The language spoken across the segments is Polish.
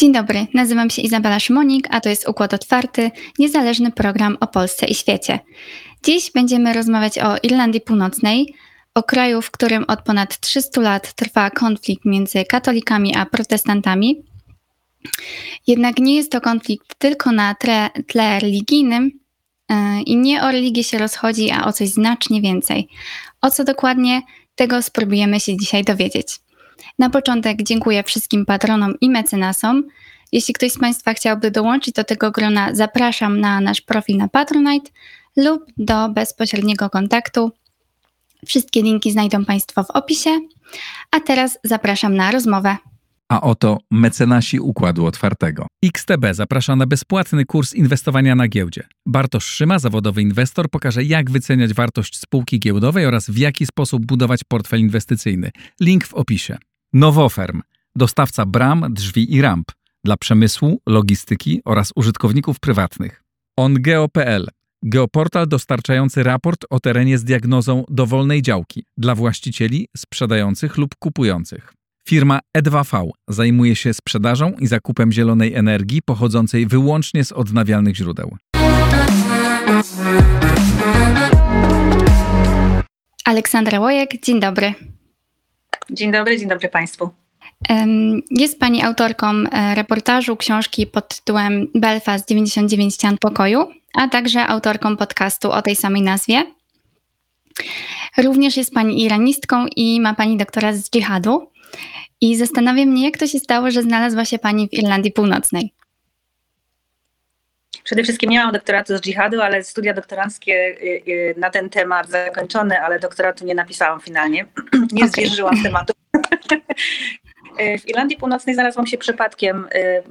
Dzień dobry, nazywam się Izabela Szymonik, a to jest Układ Otwarty, niezależny program o Polsce i świecie. Dziś będziemy rozmawiać o Irlandii Północnej, o kraju, w którym od ponad 300 lat trwa konflikt między katolikami a protestantami. Jednak nie jest to konflikt tylko na tle, tle religijnym yy, i nie o religię się rozchodzi, a o coś znacznie więcej. O co dokładnie, tego spróbujemy się dzisiaj dowiedzieć. Na początek dziękuję wszystkim patronom i mecenasom. Jeśli ktoś z Państwa chciałby dołączyć do tego grona, zapraszam na nasz profil na Patronite lub do bezpośredniego kontaktu. Wszystkie linki znajdą Państwo w opisie. A teraz zapraszam na rozmowę. A oto mecenasi Układu Otwartego. XTB zaprasza na bezpłatny kurs inwestowania na giełdzie. Bartosz Szyma, zawodowy inwestor, pokaże jak wyceniać wartość spółki giełdowej oraz w jaki sposób budować portfel inwestycyjny. Link w opisie. Nowoferm, dostawca bram, drzwi i ramp dla przemysłu, logistyki oraz użytkowników prywatnych. OnGeo.pl, geoportal dostarczający raport o terenie z diagnozą dowolnej działki dla właścicieli, sprzedających lub kupujących. Firma E2V zajmuje się sprzedażą i zakupem zielonej energii pochodzącej wyłącznie z odnawialnych źródeł. Aleksandra Łojek, dzień dobry. Dzień dobry, dzień dobry Państwu. Jest Pani autorką e, reportażu książki pod tytułem Belfast 99 ścian pokoju, a także autorką podcastu o tej samej nazwie. Również jest Pani iranistką i ma Pani doktorat z dżihadu. I zastanawia mnie, jak to się stało, że znalazła się Pani w Irlandii Północnej. Przede wszystkim nie mam doktoratu z dżihadu, ale studia doktoranckie y, y, na ten temat zakończone, ale doktoratu nie napisałam finalnie. Nie okay. zwierzyłam tematu. W Irlandii Północnej znalazłam się przypadkiem. Y,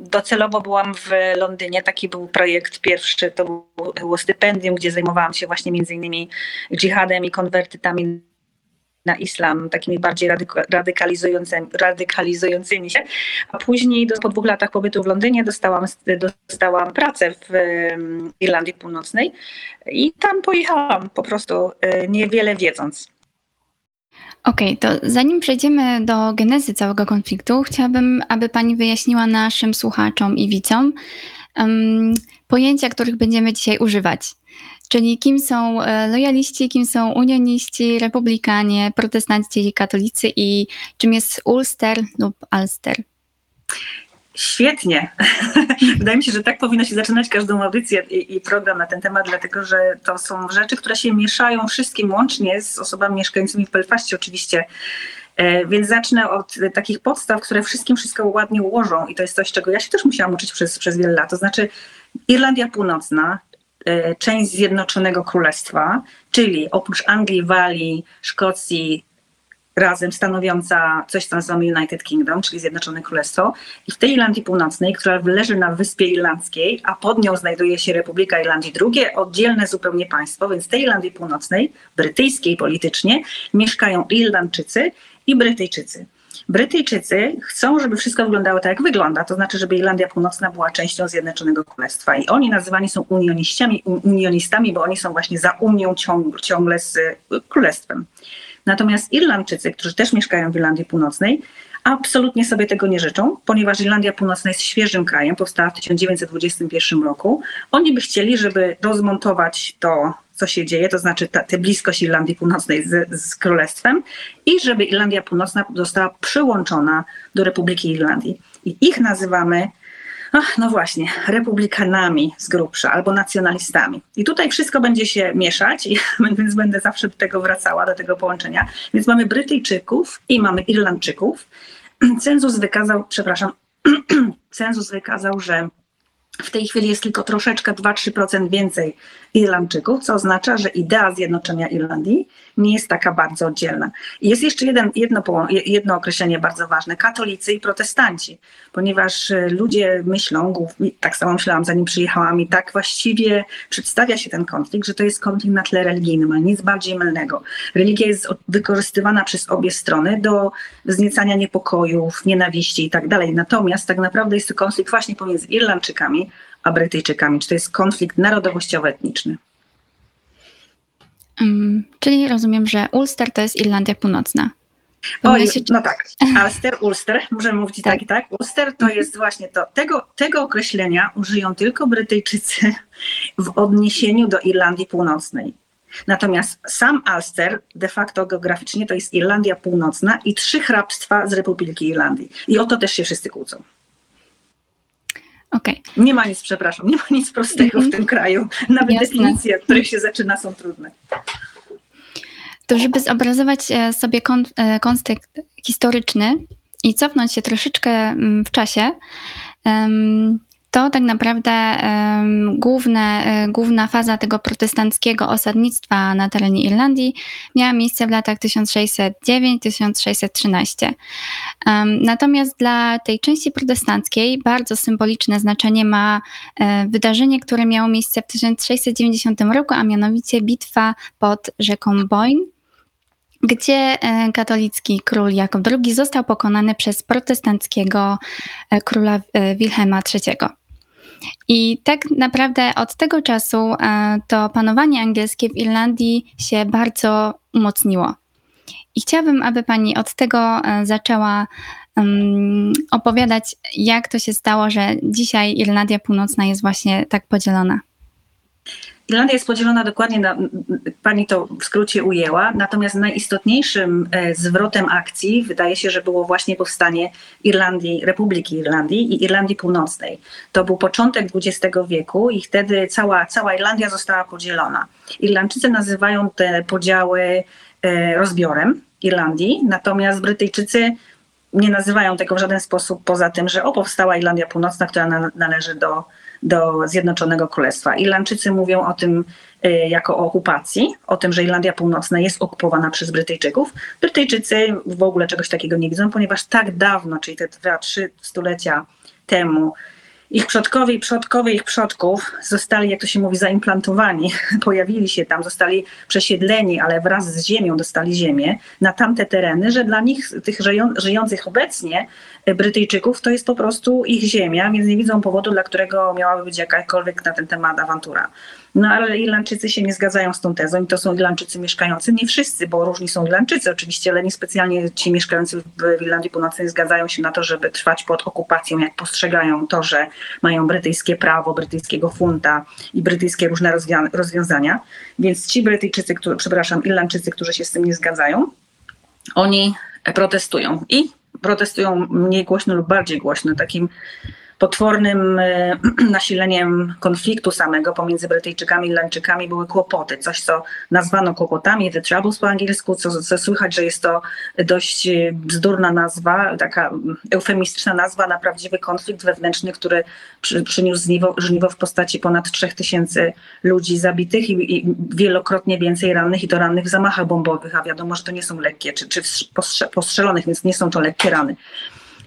docelowo byłam w Londynie. Taki był projekt pierwszy. To było stypendium, gdzie zajmowałam się właśnie między innymi dżihadem i konwertytami na islam, takimi bardziej radykalizującymi, radykalizującymi się. A później po dwóch latach pobytu w Londynie dostałam, dostałam pracę w Irlandii Północnej i tam pojechałam po prostu y, niewiele wiedząc. Okej, okay, to zanim przejdziemy do genezy całego konfliktu, chciałabym, aby Pani wyjaśniła naszym słuchaczom i widzom um, pojęcia, których będziemy dzisiaj używać. Czyli kim są e, lojaliści, kim są unioniści, republikanie, protestanci katolicy i czym jest Ulster lub Ulster? Świetnie. Wydaje mi się, że tak powinno się zaczynać każdą audycję i, i, program na ten temat, dlatego że to są rzeczy, które się mieszają wszystkim łącznie z osobami mieszkającymi w Belfaście oczywiście. E, więc zacznę od takich podstaw, które wszystkim wszystko ładnie ułożą i to jest coś, czego ja się też musiałam uczyć przez, przez wiele lat. To znaczy Irlandia Północna, e, część Zjednoczonego Królestwa, czyli oprócz Anglii, Walii, Szkocji, razem stanowiąca coś, co nazywamy United Kingdom, czyli Zjednoczone Królestwo. I w tej Irlandii Północnej, która leży na Wyspie Irlandzkiej, a pod nią znajduje się Republika Irlandii, drugie oddzielne zupełnie państwo, więc w tej Irlandii Północnej, brytyjskiej politycznie, mieszkają Irlandczycy i Brytyjczycy. Brytyjczycy chcą, żeby wszystko wyglądało tak, jak wygląda, to znaczy, żeby Irlandia Północna była częścią Zjednoczonego Królestwa. I oni nazywani są unionistami, unionistami bo oni są właśnie za Unią ciągle z Królestwem. Natomiast Irlandczycy, którzy też mieszkają w Irlandii Północnej, absolutnie sobie tego nie życzą, ponieważ Irlandia Północna jest świeżym krajem, powstała w 1921 roku. Oni by chcieli, żeby rozmontować to, co się dzieje, to znaczy tę bliskość Irlandii Północnej z, z Królestwem i żeby Irlandia Północna została przyłączona do Republiki Irlandii. I ich nazywamy no właśnie, republikanami z grubsza albo nacjonalistami. I tutaj wszystko będzie się mieszać, więc będę zawsze do tego wracała, do tego połączenia. Więc mamy Brytyjczyków i mamy Irlandczyków. Cenzus wykazał, przepraszam, cenzus wykazał, że W tej chwili jest tylko troszeczkę 2-3% więcej Irlandczyków, co oznacza, że idea zjednoczenia Irlandii nie jest taka bardzo oddzielna. Jest jeszcze jeden, jedno, jedno określenie bardzo ważne: katolicy i protestanci, ponieważ e, ludzie myślą, tak samo myślałam zanim przyjechałam, i tak właściwie przedstawia się ten konflikt, że to jest konflikt na tle religijnym, ale nic bardziej mylnego. Religia jest wykorzystywana przez obie strony do wzniecania niepokojów, nienawiści i tak dalej. Natomiast tak naprawdę jest to konflikt właśnie pomiędzy Irlandczykami a Brytyjczykami. Czy to jest konflikt narodowościowo-etniczny? Um, czyli rozumiem, że Ulster to jest Irlandia Północna. Oj, się... no tak, Ulster, Ulster, możemy mówić tak. tak i tak. Ulster to mhm. jest właśnie to. Tego, tego określenia użyją tylko Brytyjczycy w odniesieniu do Irlandii Północnej. Natomiast sam Ulster de facto geograficznie to jest Irlandia Północna i trzy hrabstwa z Republiki Irlandii. I o to też się wszyscy kłócą. Okay. Nie ma nic, przepraszam, nie ma nic prostego w tym kraju. Nawet Jasne. definicje, od których się zaczyna, są trudne. To żeby zobrazować e, sobie e, kontekst historyczny i cofnąć się troszeczkę mm, w czasie, to tak naprawdę główne, um, główna faza tego protestanckiego osadnictwa na terenie Irlandii miała miejsce w latach 1609-1613. Um, natomiast dla tej części protestanckiej bardzo symboliczne znaczenie ma um, wydarzenie, które miało miejsce w 1690 roku, a mianowicie bitwa pod rzeką Boyne gdzie e, katolicki król Jakub II został pokonany przez protestanckiego króla Wilhelma III. I tak naprawdę od tego czasu e, to panowanie angielskie w Irlandii się bardzo umocniło. I chciałabym, aby pani od tego e, zaczęła um, opowiadać, jak to się stało, że dzisiaj Irlandia Północna jest właśnie tak podzielona. Irlandia jest podzielona dokładnie, na, pani to w skrócie ujęła, natomiast najistotniejszym e, zwrotem akcji wydaje się, że było właśnie powstanie Irlandii, Republiki Irlandii i Irlandii Północnej. To był początek XX wieku i wtedy cała, cała Irlandia została podzielona. Irlandczycy nazywają te podziały e, rozbiorem Irlandii, natomiast Brytyjczycy nie nazywają tego w żaden sposób poza tym, że o powstała Irlandia Północna, która na, należy do do Zjednoczonego Królestwa. Irlandczycy mówią o tym y, jako o okupacji, o tym, że Irlandia Północna jest okupowana przez Brytyjczyków. Brytyjczycy w ogóle czegoś takiego nie widzą, ponieważ tak dawno, czyli te dwa, trzy stulecia temu, ich przodkowie i przodkowie ich przodków zostali, jak to się mówi, zaimplantowani, pojawili się tam, zostali przesiedleni, ale wraz z ziemią dostali ziemię na tamte tereny, że dla nich, tych żyjących obecnie Brytyjczyków, to jest po prostu ich ziemia, więc nie widzą powodu, dla którego miałaby być jakakolwiek na ten temat awantura. No ale Irlandczycy się nie zgadzają z tą tezą i to są Irlandczycy mieszkający, nie wszyscy, bo różni są Irlandczycy oczywiście, ale niespecjalnie ci mieszkający w Irlandii Północnej zgadzają się na to, żeby trwać pod okupacją, jak postrzegają to, że mają brytyjskie prawo, brytyjskiego funta i brytyjskie różne rozwią rozwiązania. Więc ci Brytyjczycy, którzy, przepraszam, Irlandczycy, którzy się z tym nie zgadzają, oni protestują i protestują mniej głośno lub bardziej głośno. Takim potwornym e, nasileniem konfliktu samego pomiędzy Brytyjczykami i Irlandczykami były kłopoty. Coś, co nazwano kłopotami, the troubles po angielsku, co, co słychać, że jest to dość e, bzdurna nazwa, taka eufemistyczna nazwa na prawdziwy konflikt wewnętrzny, który przy, przyniósł żniwo, żniwo w postaci ponad 3000 ludzi zabitych i, i, wielokrotnie więcej rannych i to rannych w zamachach bombowych, a wiadomo, że to nie są lekkie, czy, czy postrzelonych, więc nie są to lekkie rany.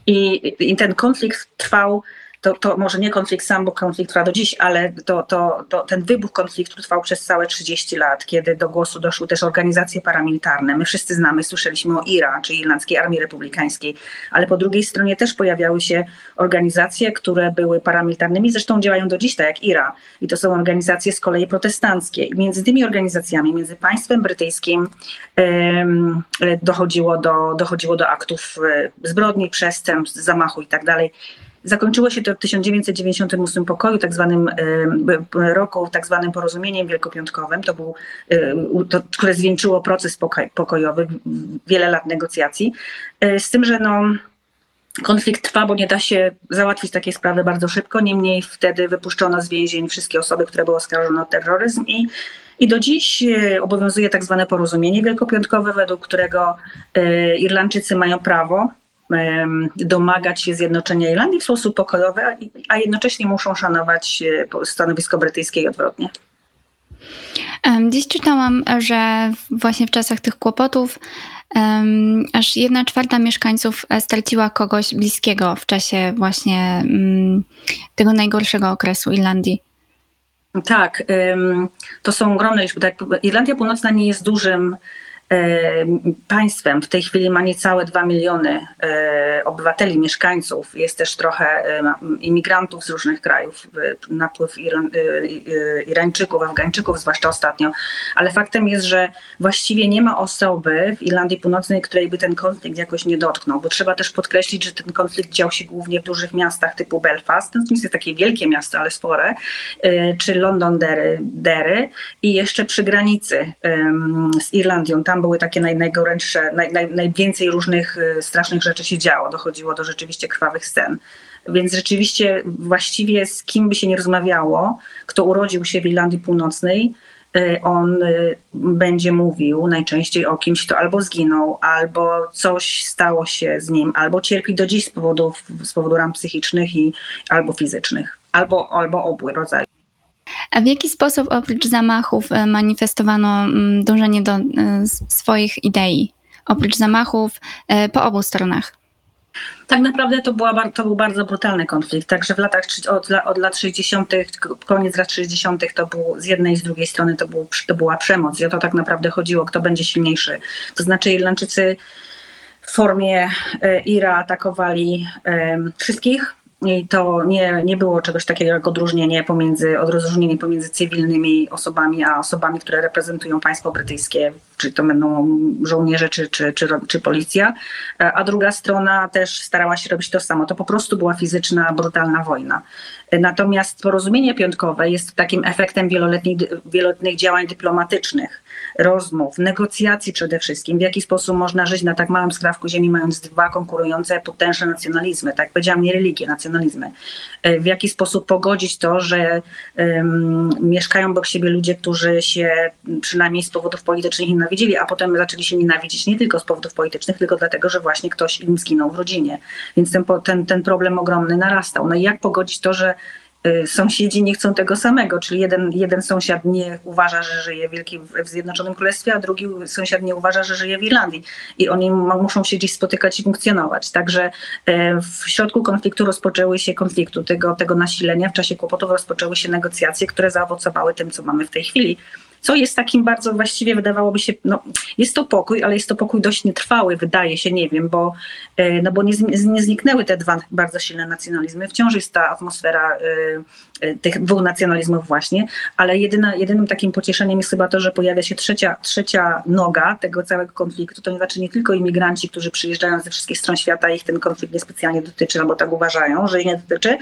I, I, ten konflikt trwał to, to może nie konflikt sam, bo konflikt trwa do dziś, ale to, to, to, ten wybuch konfliktu trwał przez całe 30 lat, kiedy do głosu doszły też organizacje paramilitarne. My wszyscy znamy, słyszeliśmy o IRA, czyli Irlandzkiej Armii Republikańskiej, ale po drugiej stronie też pojawiały się organizacje, które były paramilitarnymi, zresztą działają do dziś, tak jak IRA. I to są organizacje z kolei protestanckie. I między tymi organizacjami, między państwem brytyjskim dochodziło, do, dochodziło do aktów e, zbrodni, przestępstw, zamachu i tak. Zakończyło się to w 1998 pokoju, tak zwanym roku, tak zwanym porozumieniem wielkopiątkowym, to był, to, które zwieńczyło proces pokojowy, wiele lat negocjacji. E, z tym, że no, konflikt trwa, bo nie da się załatwić takiej sprawy bardzo szybko. Niemniej wtedy wypuszczono z więzień wszystkie osoby, które były oskarżone o terroryzm i i do dziś e, obowiązuje tak zwane porozumienie wielkopiątkowe, według którego e, Irlandczycy mają prawo domagać się zjednoczenia Irlandii w sposób pokojowy, a- jednocześnie muszą szanować e, stanowisko brytyjskie i odwrotnie. Dziś czytałam, że właśnie w czasach tych kłopotów em, aż jedna czwarta mieszkańców e, straciła kogoś bliskiego w czasie właśnie mm, tego najgorszego okresu Irlandii. Tak, ym, to są ogromne liczby. Tak, Irlandia Północna nie jest dużym państwem. W tej chwili ma niecałe 2 miliony e, obywateli, mieszkańców. Jest też trochę e, imigrantów z różnych krajów, e, napływ e, e, Irańczyków, Afgańczyków, zwłaszcza ostatnio. Ale faktem jest, że właściwie nie ma osoby w Irlandii Północnej, której by ten konflikt jakoś nie dotknął, bo trzeba też podkreślić, że ten konflikt dział się głównie w dużych miastach typu Belfast, to nie jest takie wielkie miasto, ale spore, czy Londondery Dery i jeszcze przy granicy z Irlandią. Tam były takie naj, najgorętsze, naj, naj, najwięcej różnych y, strasznych rzeczy się działo. Dochodziło do rzeczywiście krwawych scen. Więc rzeczywiście właściwie z kim by się nie rozmawiało, kto urodził się w Irlandii Północnej, y, on y, będzie mówił najczęściej o kimś, kto albo zginął, albo coś stało się z nim, albo cierpi do dziś z, powodów, z powodu ram psychicznych i, albo fizycznych, albo, albo obu rodzajów. A w jaki sposób oprócz zamachów e, manifestowano mm, dążenie do e, swoich idei? Oprócz zamachów e, po obu stronach. Tak naprawdę to, była, to był bardzo brutalny konflikt. Także w latach, od, od lat 60., k- koniec lat 60., to był z jednej i z drugiej strony to, był, to była przemoc. I o to tak naprawdę chodziło, kto będzie silniejszy. To znaczy, Irlandczycy w formie IRA atakowali em, wszystkich. I to nie, nie było czegoś takiego jak odróżnienie pomiędzy, odróżnienie pomiędzy cywilnymi osobami, a osobami, które reprezentują państwo brytyjskie, czy to będą żołnierze, czy, czy, czy, czy policja. E, A druga strona też starała się robić to samo. To po prostu była fizyczna, brutalna wojna. Natomiast porozumienie piątkowe jest takim efektem wieloletnich, działań dyplomatycznych, rozmów, negocjacji przede wszystkim, w jaki sposób można żyć na tak małym skrawku ziemi, mając dwa konkurujące potężne nacjonalizmy, tak powiedziałam, nie religie, nacjonalizmy. E, W jaki sposób pogodzić to, że um, mieszkają obok siebie ludzie, którzy się przynajmniej z powodów politycznych nienawidzili, a potem zaczęli się nienawidzić nie tylko z powodów politycznych, tylko dlatego, że właśnie ktoś im zginął w rodzinie. Więc ten, ten, ten problem ogromny narastał. No i jak pogodzić to, że sąsiedzi nie chcą tego samego, czyli jeden, jeden sąsiad nie uważa, że żyje w, Wielkim, w Zjednoczonym Królestwie, a drugi sąsiad nie uważa, że żyje w Irlandii. I oni muszą się gdzieś spotykać i funkcjonować. Także e, w środku konfliktu rozpoczęły się konfliktu, tego, tego nasilenia, w czasie kłopotów rozpoczęły się negocjacje, które zaowocowały tym, co mamy w tej chwili. Co jest takim bardzo właściwie wydawałoby się, no jest to pokój, ale jest to pokój dość nietrwały, wydaje się, nie wiem, bo, e, no bo nie, nie zniknęły te dwa bardzo silne nacjonalizmy. Wciąż jest ta atmosfera e, tych dwóch nacjonalizmów właśnie, ale jedyna, jedynym takim pocieszeniem jest chyba to, że pojawia się trzecia, trzecia noga tego całego konfliktu. To znaczy nie tylko imigranci, którzy przyjeżdżają ze wszystkich stron świata, ich ten konflikt niespecjalnie dotyczy, albo tak uważają, że ich nie dotyczy,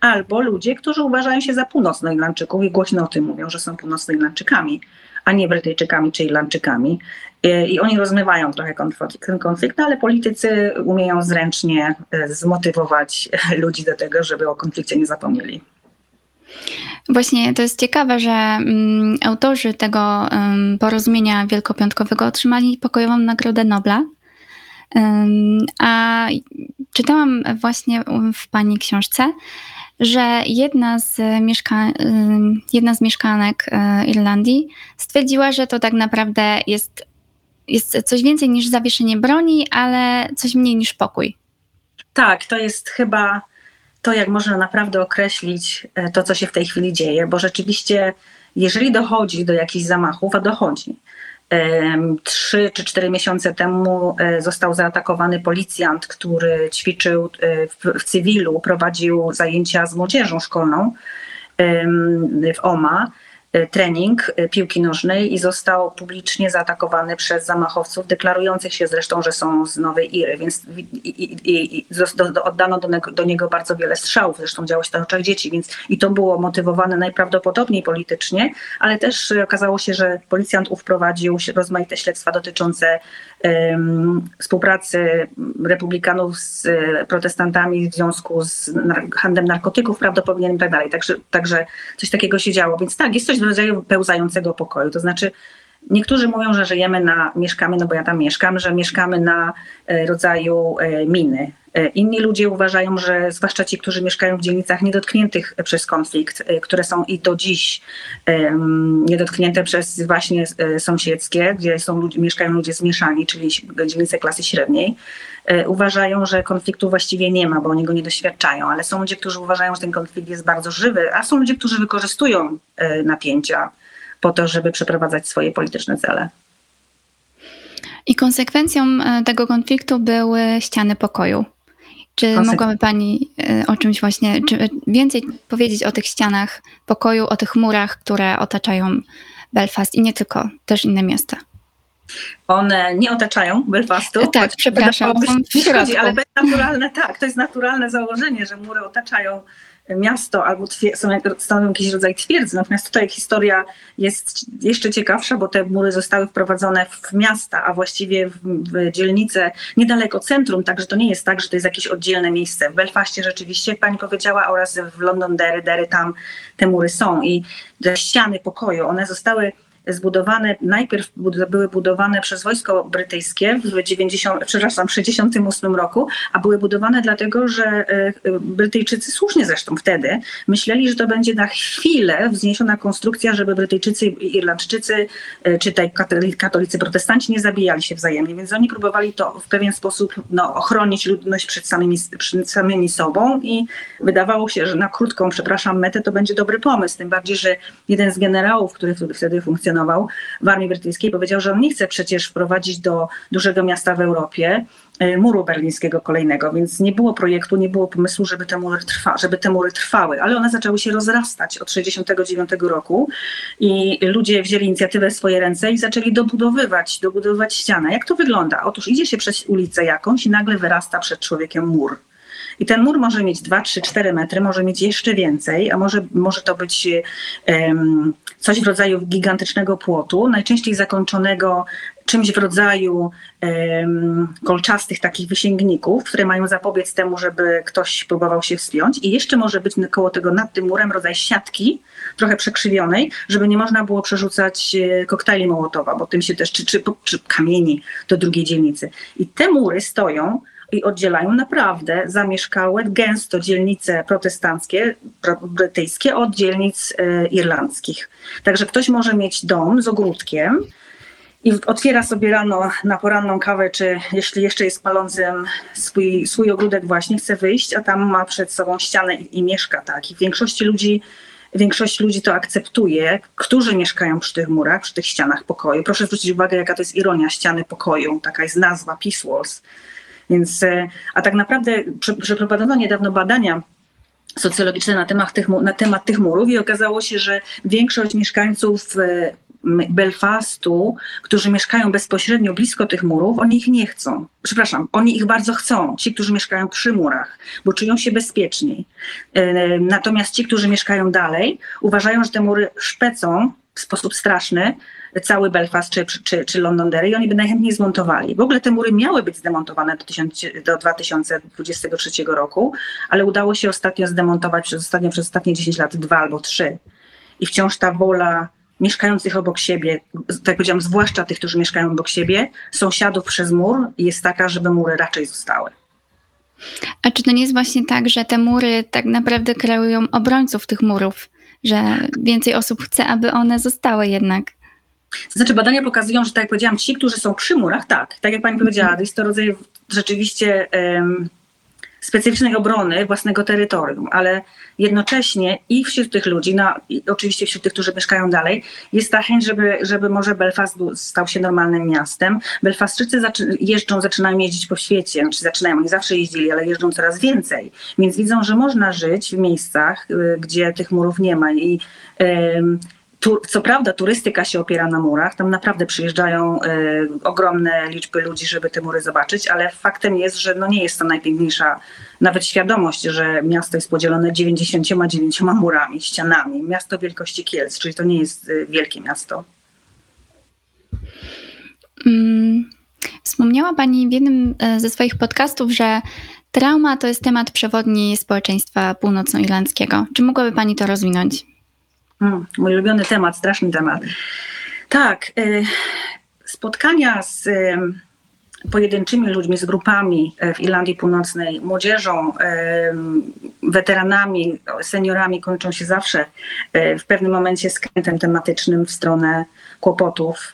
albo ludzie, którzy uważają się za północnoirlandczyków i głośno o tym mówią, że są północnoirlandczykami, a nie Brytyjczykami czy Irlandczykami. I- oni rozmywają trochę ten konflikt, no ale politycy umieją zręcznie e, zmotywować ludzi do tego, żeby o konflikcie nie zapomnieli. Właśnie to jest ciekawe, że mm, autorzy tego ym, porozumienia wielkopiątkowego otrzymali pokojową Nagrodę Nobla. A czytałam właśnie w pani książce, że jedna z, mieszka- ym, jedna z mieszkanek y, Irlandii stwierdziła, że to tak naprawdę jest, jest coś więcej niż zawieszenie broni, ale coś mniej niż pokój. Tak, to jest chyba to, jak można naprawdę określić e, to, co się w tej chwili dzieje, bo rzeczywiście, jeżeli dochodzi do jakichś zamachów, a dochodzi. Trzy czy cztery miesiące temu e, został zaatakowany policjant, który ćwiczył e, w, cywilu, prowadził zajęcia z młodzieżą szkolną w OMA, trening e, piłki nożnej i został publicznie zaatakowany przez zamachowców, deklarujących się zresztą, że są z Nowej Iry, więc i, i, i, oddano do, do niego bardzo wiele strzałów, zresztą działo się to oczach dzieci, więc i to było motywowane najprawdopodobniej politycznie, ale też e, okazało się, że policjant ów prowadził rozmaite śledztwa dotyczące współpracy republikanów z e, protestantami w związku z handlem narkotyków prawdopodobnie i tak dalej. Także, także coś takiego się działo. Więc tak, jest coś w rodzaju pełzającego pokoju. To znaczy Niektórzy mówią, że żyjemy na, mieszkamy, no bo ja tam mieszkam, że mieszkamy na e, rodzaju e, miny. E, Inni ludzie uważają, że zwłaszcza ci, którzy mieszkają w dzielnicach niedotkniętych przez konflikt, które są i do dziś niedotknięte przez właśnie sąsiedzkie, gdzie są mieszkają ludzie zmieszani, czyli dzielnice klasy średniej, uważają, że konfliktu właściwie nie ma, bo oni go nie doświadczają, ale są ludzie, którzy uważają, że ten konflikt jest bardzo żywy, a są ludzie, którzy wykorzystują napięcia po to, żeby przeprowadzać swoje polityczne cele. I konsekwencją e, tego konfliktu były ściany pokoju. Czy mogłaby Pani e, o czymś właśnie, czy więcej powiedzieć o tych ścianach pokoju, o tych murach, które otaczają Belfast i nie tylko, też inne miasta? One nie otaczają Belfastu. Tak, przepraszam, się, nie środku. ale to jest naturalne, tak, to jest naturalne założenie, że mury otaczają miasto albo stanowią jakiś rodzaj twierdzy. Natomiast tutaj historia jest jeszcze ciekawsza, bo te mury zostały wprowadzone w miasta, a właściwie w, w dzielnice niedaleko centrum, także to nie jest tak, że to jest jakieś oddzielne miejsce. W Belfaście rzeczywiście, pani powiedziała, oraz w Londonderry, Derry, tam te mury są i te ściany pokoju, one zostały zbudowane, najpierw były budowane przez wojsko brytyjskie w 90, przepraszam, w 68 roku, a były budowane dlatego, że e, e, Brytyjczycy, słusznie zresztą wtedy, myśleli, że to będzie na chwilę wzniesiona konstrukcja, żeby Brytyjczycy Irlandczycy, e, czy tej katoli- katolicy protestanci nie zabijali się wzajemnie, więc oni próbowali to w pewien sposób no, ochronić ludność przed samymi, przed samymi sobą i wydawało się, że na krótką, przepraszam, metę to będzie dobry pomysł, tym bardziej, że jeden z generałów, który wtedy- wtedy w armii brytyjskiej, powiedział, że on nie chce przecież wprowadzić do dużego miasta w Europie e, muru berlińskiego kolejnego, więc nie było projektu, nie było pomysłu, żeby te mury, trwa, żeby te mury trwały, ale one zaczęły się rozrastać od 69 roku i ludzie wzięli inicjatywę w swoje ręce i zaczęli dobudowywać, dobudowywać ścianę. Jak to wygląda? Otóż idzie się przez ulicę jakąś i nagle wyrasta przed człowiekiem mur. I ten mur może mieć 2, 3, 4 metry, może mieć jeszcze więcej, a może, może to być em, coś w rodzaju gigantycznego płotu, najczęściej zakończonego czymś w rodzaju em, kolczastych takich wysięgników, które mają zapobiec temu, żeby ktoś próbował się wspiąć. I jeszcze może być koło tego nad tym murem rodzaj siatki, trochę przekrzywionej, żeby nie można było przerzucać e, koktajli Mołotowa, bo tym się też, czy, czy, czy kamieni do drugiej dzielnicy. I te mury stoją i oddzielają naprawdę zamieszkałe gęsto dzielnice protestanckie, pro- brytyjskie od dzielnic e, irlandzkich. Także ktoś może mieć dom z ogródkiem i otwiera sobie rano na poranną kawę, czy jeśli jeszcze jest palącym swój, swój ogródek właśnie, chce wyjść, a tam ma przed sobą ścianę i, i mieszka tak. I w większości ludzi Większość ludzi to akceptuje, którzy mieszkają przy tych murach, przy tych ścianach pokoju. Proszę zwrócić uwagę, jaka to jest ironia ściany pokoju. Taka jest nazwa Peace Walls. Więc, e, a tak naprawdę prze- przeprowadzono niedawno badania socjologiczne na temat, tych, na temat tych murów i okazało się, że większość mieszkańców e, Belfastu, którzy mieszkają bezpośrednio blisko tych murów, oni ich nie chcą. Przepraszam, oni ich bardzo chcą, ci, którzy mieszkają przy murach, bo czują się bezpieczniej. E, Natomiast ci, którzy mieszkają dalej, uważają, że te mury szpecą w sposób straszny cały Belfast czy, czy, czy Londonderry i oni by najchętniej zmontowali. W ogóle te mury miały być zdemontowane do, 1000, do 2023 roku, ale udało się ostatnio zdemontować przez, ostatnio, przez ostatnie 10 lat dwa albo trzy. I wciąż ta wola mieszkających obok siebie, tak jak powiedziałam, zwłaszcza tych, którzy mieszkają obok siebie, sąsiadów przez mur, jest taka, żeby mury raczej zostały. A czy to nie jest właśnie tak, że te mury tak naprawdę kreują obrońców tych murów, że więcej osób chce, aby one zostały jednak? Znaczy badania pokazują, że tak jak powiedziałam, ci, którzy są przy murach, tak, tak jak pani powiedziała, jest to rodzaj rzeczywiście em, specyficznej obrony własnego terytorium, ale jednocześnie i wśród tych ludzi, no i oczywiście wśród tych, którzy mieszkają dalej, jest ta chęć, żeby, żeby może Belfast był, stał się normalnym miastem. Belfastczycy zaczy, jeżdżą, zaczynają jeździć po świecie, znaczy zaczynają, oni zawsze jeździli, ale jeżdżą coraz więcej, więc widzą, że można żyć w miejscach, y, gdzie tych murów nie ma i tu, co prawda turystyka się opiera na murach, tam naprawdę przyjeżdżają e, ogromne liczby ludzi, żeby te mury zobaczyć, ale faktem jest, że no nie jest to najpiękniejsza nawet świadomość, że miasto jest podzielone 99 murami, ścianami. Miasto wielkości Kielc, czyli to nie jest e, wielkie miasto. Mm, Wspomniała Pani w jednym e, ze swoich podcastów, że trauma to jest temat przewodni społeczeństwa północnoirlandzkiego. Czy mogłaby Pani to rozwinąć? Mm, mój ulubiony temat, straszny temat. Tak. y, Spotkania z y, pojedynczymi ludźmi, z grupami y, w Irlandii Północnej, młodzieżą, weteranami, seniorami kończą się zawsze w pewnym momencie skrętem tematycznym w stronę kłopotów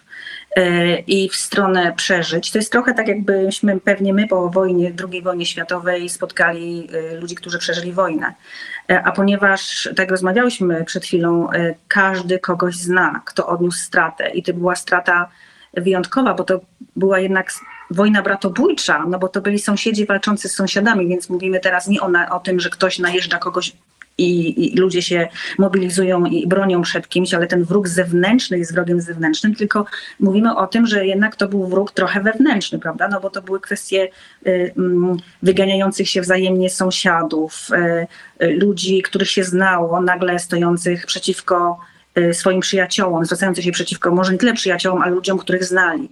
i w stronę przeżyć. To jest trochę tak, jakbyśmy pewnie my po wojnie, II wojnie światowej spotkali ludzi, którzy przeżyli wojnę. E, A ponieważ, tak rozmawiałyśmy przed chwilą, e, każdy kogoś zna, kto odniósł stratę i to była strata wyjątkowa, bo to była jednak wojna bratobójcza, no bo to byli sąsiedzi walczący z sąsiadami, więc mówimy teraz nie o, na, o tym, że ktoś najeżdża kogoś i, i ludzie się mobilizują i bronią przed kimś, ale ten wróg zewnętrzny jest wrogiem zewnętrznym, tylko mówimy o tym, że jednak to był wróg trochę wewnętrzny, prawda? No bo to były kwestie y, mm, wyganiających się wzajemnie sąsiadów, y, y, ludzi, których się znało, nagle stojących przeciwko swoim przyjaciołom, zwracających się przeciwko może nie tyle przyjaciołom, ale ludziom, których znali.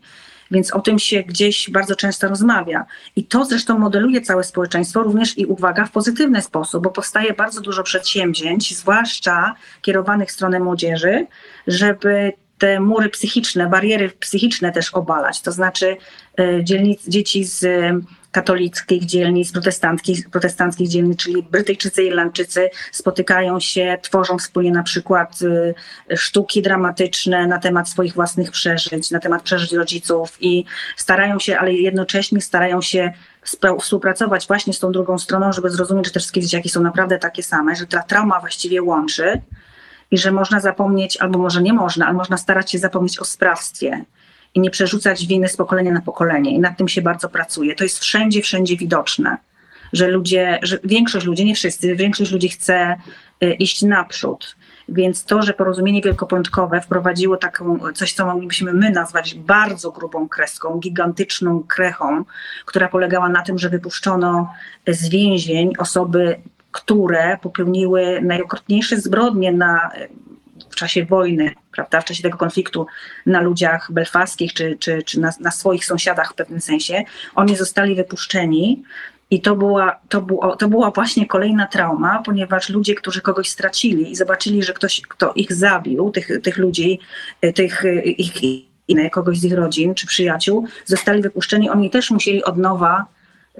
Więc o tym się gdzieś bardzo często rozmawia. I to zresztą modeluje całe społeczeństwo, również i uwaga, w pozytywny sposób, bo powstaje bardzo dużo przedsięwzięć, zwłaszcza kierowanych w stronę młodzieży, żeby te mury psychiczne, bariery psychiczne też obalać. To znaczy y, dzielnic, dzieci z katolickich dzielnic, protestanckich, protestanckich dzielnic, czyli Brytyjczycy, Irlandczycy spotykają się, tworzą wspólnie na przykład y, sztuki dramatyczne na temat swoich własnych przeżyć, na temat przeżyć rodziców i starają się, ale jednocześnie starają się współpracować właśnie z tą drugą stroną, żeby zrozumieć, że te wszystkie dzieciaki są naprawdę takie same, że ta trauma właściwie łączy i że można zapomnieć, albo może nie można, ale można starać się zapomnieć o sprawstwie i nie przerzucać winy z pokolenia na pokolenie. I nad tym się bardzo pracuje. To jest wszędzie, wszędzie widoczne, że ludzie, że większość ludzi, nie wszyscy, większość ludzi chce y, iść naprzód. Więc to, że porozumienie wielkopątkowe wprowadziło taką, coś, co moglibyśmy my nazwać bardzo grubą kreską, gigantyczną krechą, która polegała na tym, że wypuszczono z więzień osoby, które popełniły najokrutniejsze zbrodnie na, w czasie wojny, prawda, w czasie tego konfliktu na ludziach belfaskich czy, czy, czy na, na swoich sąsiadach w pewnym sensie. Oni zostali wypuszczeni. I to była, to, było, to była właśnie kolejna trauma, ponieważ ludzie, którzy kogoś stracili i zobaczyli, że ktoś, kto ich zabił, tych, tych ludzi, tych ich, kogoś z ich rodzin czy przyjaciół, zostali wypuszczeni, oni też musieli od nowa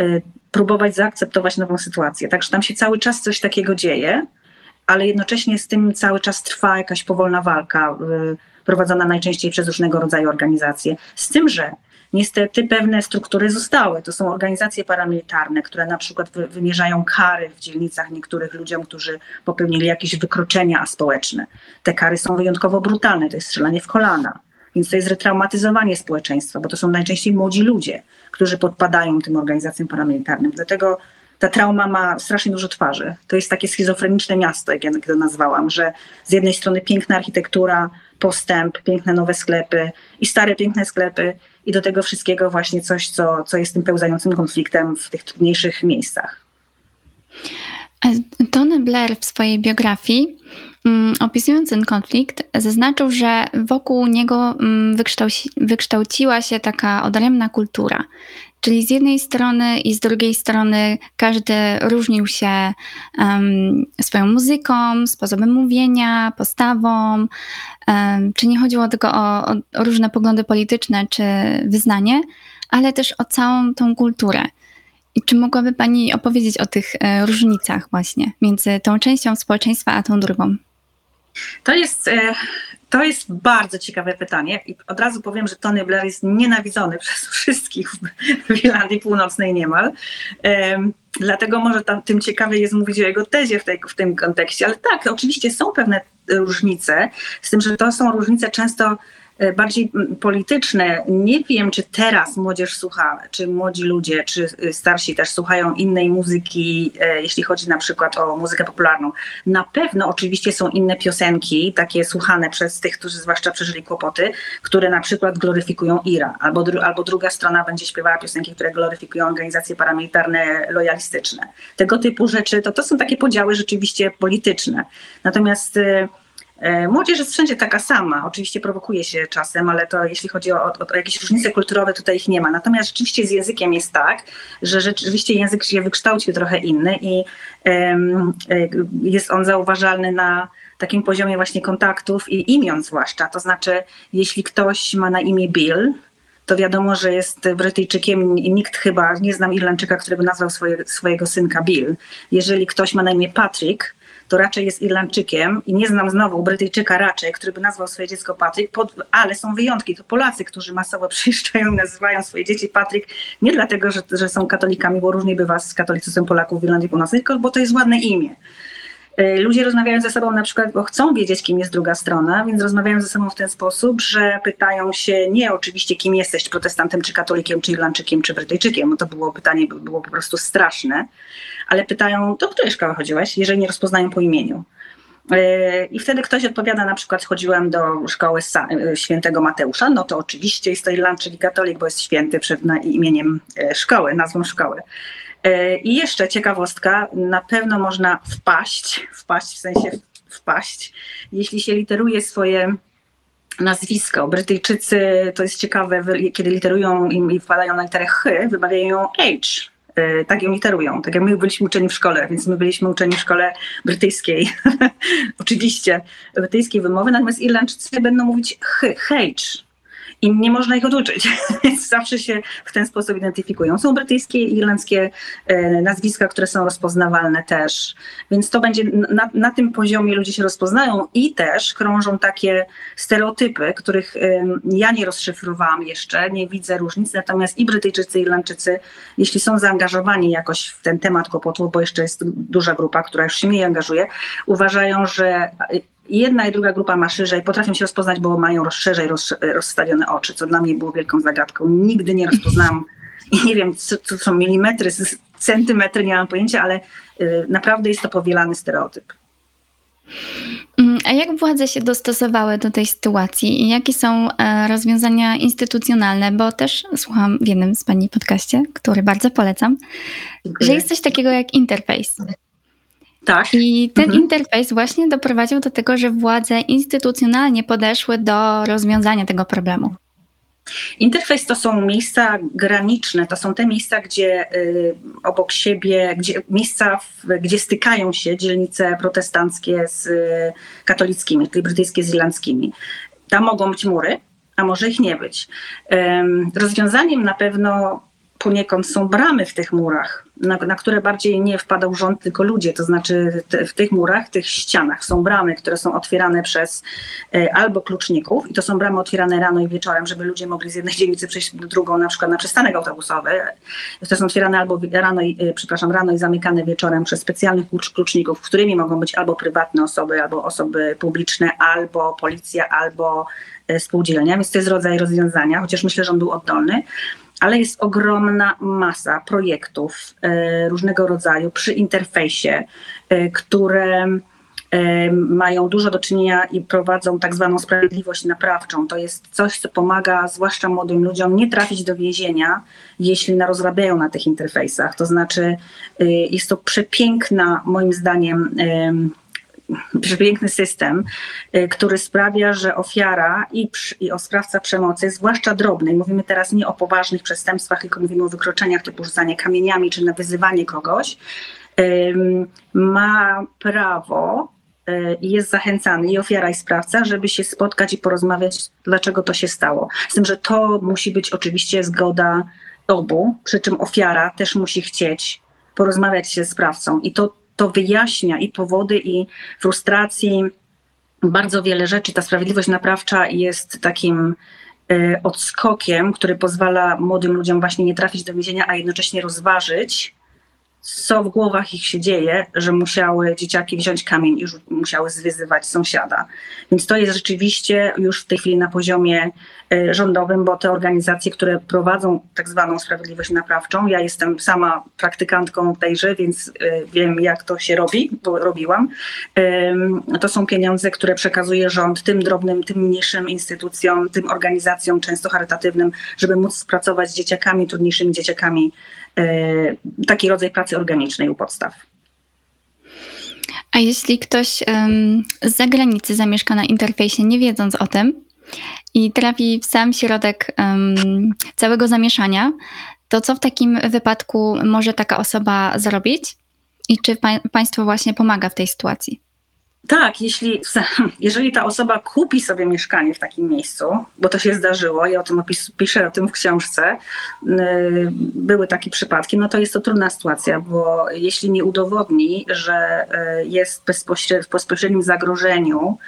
y, próbować zaakceptować nową sytuację. Także tam się cały czas coś takiego dzieje, ale jednocześnie z tym cały czas trwa jakaś powolna walka, y, prowadzona najczęściej przez różnego rodzaju organizacje. Z tym, że niestety pewne struktury zostały. To są organizacje paramilitarne, które na przykład wy, wymierzają kary w dzielnicach niektórych ludziom, którzy popełnili jakieś wykroczenia społeczne. Te kary są wyjątkowo brutalne, to jest strzelanie w kolana. Więc to jest retraumatyzowanie społeczeństwa, bo to są najczęściej młodzi ludzie, którzy podpadają tym organizacjom paramilitarnym. Dlatego ta trauma ma strasznie dużo twarzy. To jest takie schizofreniczne miasto, jak ja to nazwałam, że z jednej strony piękna architektura, postęp, piękne nowe sklepy i stare piękne sklepy i do tego wszystkiego właśnie coś, co, co jest tym pełzającym konfliktem w tych trudniejszych miejscach. Tony Blair w swojej biografii, mm, opisując ten konflikt, zaznaczył, że wokół niego mm, wykształci, wykształciła się taka odrębna kultura. Czyli z jednej strony i z drugiej strony każdy różnił się um, swoją muzyką, sposobem mówienia, postawą. Um, czy nie chodziło tylko o, o, różne poglądy polityczne czy wyznanie, ale też o całą tą kulturę. I czy mogłaby Pani opowiedzieć o tych e, różnicach właśnie między tą częścią społeczeństwa a tą drugą? To jest, e, to jest bardzo ciekawe pytanie i od razu powiem, że Tony Blair jest nienawidzony przez wszystkich w Irlandii Północnej niemal. E, dlatego może tam, tym ciekawiej jest mówić o jego tezie w, tej, w tym kontekście. Ale tak, oczywiście są pewne różnice, z tym, że to są różnice często bardziej polityczne. Nie wiem, czy teraz młodzież słucha, czy młodzi ludzie, czy starsi też słuchają innej muzyki, jeśli chodzi na przykład o muzykę popularną. Na pewno oczywiście są inne piosenki, takie słuchane przez tych, którzy zwłaszcza przeżyli kłopoty, które na przykład gloryfikują IRA, albo, dru albo druga strona będzie śpiewała piosenki, które gloryfikują organizacje paramilitarne lojalistyczne. Tego typu rzeczy, to, to są takie podziały rzeczywiście polityczne. Natomiast E, młodzież jest wszędzie taka sama. Oczywiście prowokuje się czasem, ale to jeśli chodzi o, o, o, jakieś różnice kulturowe, tutaj ich nie ma. Natomiast rzeczywiście z językiem jest tak, że rzeczywiście język się wykształcił trochę inny i um, jest on zauważalny na takim poziomie właśnie kontaktów i imion zwłaszcza. To znaczy, jeśli ktoś ma na imię Bill, to wiadomo, że jest Brytyjczykiem i nikt chyba, nie znam Irlandczyka, który by nazwał swoje, swojego synka Bill. Jeżeli ktoś ma na imię Patrick, to raczej jest Irlandczykiem i nie znam znowu Brytyjczyka raczej, który by nazwał swoje dziecko Patryk, pod, ale są wyjątki, to Polacy, którzy masowo przyjeżdżają i nazywają swoje dzieci Patryk, nie dlatego, że, że są katolikami, bo różnie bywa z katolicyzmem Polaków w Irlandii Północnej, tylko bo to jest ładne imię. Y, ludzie rozmawiają ze sobą na przykład, bo chcą wiedzieć, kim jest druga strona, więc rozmawiają ze sobą w ten sposób, że pytają się nie oczywiście, kim jesteś, protestantem, czy katolikiem, czy Irlandczykiem, czy Brytyjczykiem. No to było pytanie, było po prostu straszne, ale pytają, do której szkoły chodziłeś, jeżeli nie rozpoznają po imieniu. Y, I wtedy ktoś odpowiada, na przykład chodziłem do szkoły y, świętego Mateusza, no to oczywiście jest to Irlandczyk katolik, bo jest święty przed imieniem szkoły, nazwą szkoły. E, I jeszcze ciekawostka, na pewno można wpaść, wpaść w sensie wpaść, jeśli się literuje swoje nazwisko. Brytyjczycy, to jest ciekawe, kiedy literują i wpadają na literę H, wymawiają H. E, tak ją literują, tak jak my byliśmy uczeni w szkole, więc my byliśmy uczeni w szkole brytyjskiej, oczywiście, brytyjskiej wymowy, natomiast Irlandczycy będą mówić H, H, i nie można ich oduczyć, więc zawsze się w ten sposób identyfikują. Są brytyjskie i irlandzkie e, nazwiska, które są rozpoznawalne też, więc to będzie na, na tym poziomie ludzie się rozpoznają i też krążą takie stereotypy, których ja nie rozszyfrowałam jeszcze, nie widzę różnic, natomiast i Brytyjczycy, i Irlandczycy, jeśli są zaangażowani jakoś w ten temat kłopotów, bo jeszcze jest duża grupa, która już się mniej angażuje, uważają, że jedna i druga grupa ma szerzej, potrafią się rozpoznać, bo mają szerzej rozstawione oczy, co dla mnie było wielką zagadką. Nigdy nie rozpoznałam i nie wiem, co to są milimetry, centymetry, nie mam pojęcia, ale y, naprawdę jest to powielany stereotyp. Mm, a jak władze się dostosowały do tej sytuacji i jakie są e, rozwiązania instytucjonalne? Bo też słucham w jednym z Pani podcaście, który bardzo polecam, Dziękuję. że jest coś takiego jak interfejs. Tak. I ten mhm. interfejs właśnie doprowadził do tego, że władze instytucjonalnie podeszły do rozwiązania tego problemu. Interfejs to są miejsca graniczne, to są te miejsca, gdzie y, obok siebie, gdzie, miejsca, w, gdzie stykają się dzielnice protestanckie z y, katolickimi, czyli brytyjskie z irlandzkimi. Tam mogą być mury, a może ich nie być. rozwiązaniem na pewno poniekąd są bramy w tych murach, na, na, które bardziej nie wpadał rząd, tylko ludzie. To znaczy te, w tych murach, tych ścianach są bramy, które są otwierane przez e, albo kluczników i to są bramy otwierane rano i wieczorem, żeby ludzie mogli z jednej dzielnicy przejść do drugą, na przykład na przystanek autobusowy. To są otwierane albo rano i, e, przepraszam, rano i zamykane wieczorem przez specjalnych klucz, kluczników, którymi mogą być albo prywatne osoby, albo osoby publiczne, albo policja, albo e, spółdzielnia, więc to jest rodzaj rozwiązania, chociaż myślę, że on był oddolny ale jest ogromna masa projektów e, różnego rodzaju przy interfejsie, e, które e, mają dużo do czynienia i prowadzą tak zwaną sprawiedliwość naprawczą. To jest coś, co pomaga zwłaszcza młodym ludziom nie trafić do więzienia, jeśli narozrabiają na tych interfejsach. To znaczy jest to przepiękna, moim zdaniem, przepiękny system, y, który sprawia, że ofiara i, i o sprawca przemocy, zwłaszcza drobnej, mówimy teraz nie o poważnych przestępstwach, tylko mówimy o wykroczeniach typu rzucanie kamieniami czy nawyzywanie kogoś, ma prawo y, i jest zachęcany i ofiara, i sprawca, żeby się spotkać i porozmawiać, dlaczego to się stało. Z tym, że to musi być oczywiście zgoda obu, przy czym ofiara też musi chcieć porozmawiać się z sprawcą. I to to wyjaśnia i powody, i frustracji, bardzo wiele rzeczy. Ta sprawiedliwość naprawcza jest takim e, odskokiem, który pozwala młodym ludziom właśnie nie trafić do więzienia, a jednocześnie rozważyć, co w głowach ich się dzieje, że musiały dzieciaki wziąć kamień i musiały zwyzywać sąsiada. Więc to jest rzeczywiście już w tej chwili na poziomie e, rządowym, bo te organizacje, które prowadzą tak zwaną sprawiedliwość naprawczą, ja jestem sama praktykantką tejże, więc e, wiem jak to się robi, bo robiłam. To są pieniądze, które przekazuje rząd tym drobnym, tym mniejszym instytucjom, tym organizacjom, często charytatywnym, żeby móc pracować z dzieciakami, trudniejszymi dzieciakami taki rodzaj pracy organicznej u podstaw. A jeśli ktoś z zagranicy zamieszka na interfejsie, nie wiedząc o tym, i trafi w sam środek całego zamieszania, to co w takim wypadku może taka osoba zrobić? I czy pa państwo właśnie pomaga w tej sytuacji? Tak, jeśli, jeżeli ta osoba kupi sobie mieszkanie w takim miejscu, bo to się zdarzyło, ja o tym opis, piszę o tym w książce, yy, były takie przypadki, no to jest to trudna sytuacja, bo jeśli nie udowodni, że yy, jest w bezpośrednim zagrożeniu,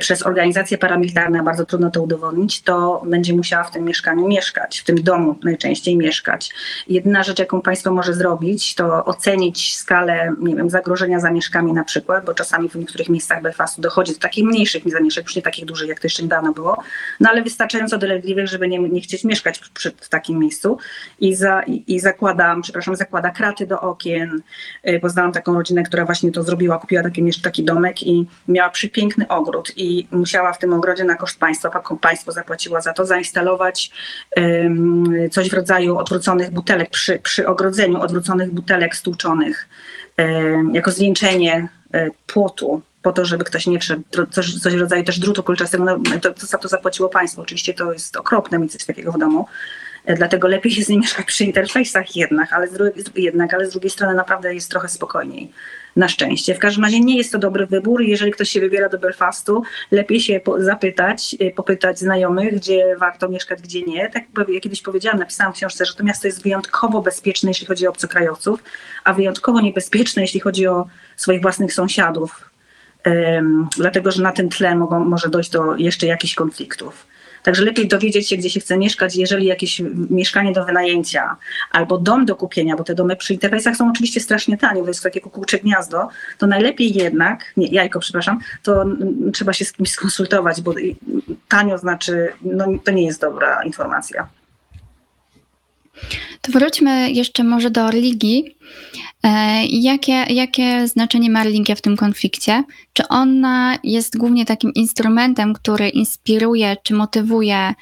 przez organizacje paramilitarne, bardzo trudno to udowodnić, to będzie musiała w tym mieszkaniu mieszkać, w tym domu najczęściej mieszkać. Jedyna rzecz, jaką państwo może zrobić, to ocenić skalę nie wiem, zagrożenia zamieszkami na przykład, bo czasami w niektórych miejscach Belfastu dochodzi do takich mniejszych zamieszek, już nie takich dużych, jak to jeszcze niedawno było, no ale wystarczająco dolegliwych, żeby nie, nie chcieć mieszkać przy, w takim miejscu i, za, i, i przepraszam, zakłada kraty do okien. Y, poznałam taką rodzinę, która właśnie to zrobiła, kupiła taki, taki domek i miała przepiękny ogród i musiała w tym ogrodzie na koszt państwa, państwo zapłaciło za to, zainstalować coś w rodzaju odwróconych butelek przy, przy ogrodzeniu, odwróconych butelek stłuczonych jako zwieńczenie um, płotu po to, żeby ktoś nie wszedł, coś, coś w rodzaju też drutu kulczastego, no, to, to za to zapłaciło państwo. Oczywiście to jest okropne mieć coś takiego w domu, e, dlatego lepiej z nim mieszkać przy interfejsach jednak, ale z, drugiej, jednak, ale z drugiej strony naprawdę jest trochę spokojniej na szczęście. W każdym razie nie jest to dobry wybór. Jeżeli ktoś się wybiera do Belfastu, lepiej się zapytać, y, popytać znajomych, gdzie warto mieszkać, gdzie nie. Tak jak kiedyś powiedziałam, napisałam w książce, że to miasto jest wyjątkowo bezpieczne, jeśli chodzi o obcokrajowców, a wyjątkowo niebezpieczne, jeśli chodzi o swoich własnych sąsiadów. Dlatego, że na tym tle mogą, może dojść do jeszcze jakichś konfliktów. Także lepiej dowiedzieć się, gdzie się chce mieszkać, jeżeli jakieś mieszkanie do wynajęcia albo dom do kupienia, bo te domy przy interfejsach są oczywiście strasznie tanie, to jest takie kukułcze gniazdo, to najlepiej jednak, nie, jajko, przepraszam, to trzeba się z kimś skonsultować, bo tanio znaczy, no to nie jest dobra informacja. To wróćmy jeszcze może do religii. E, jakie, jakie znaczenie ma religia w tym konflikcie? Czy ona jest głównie takim instrumentem, który inspiruje czy motywuje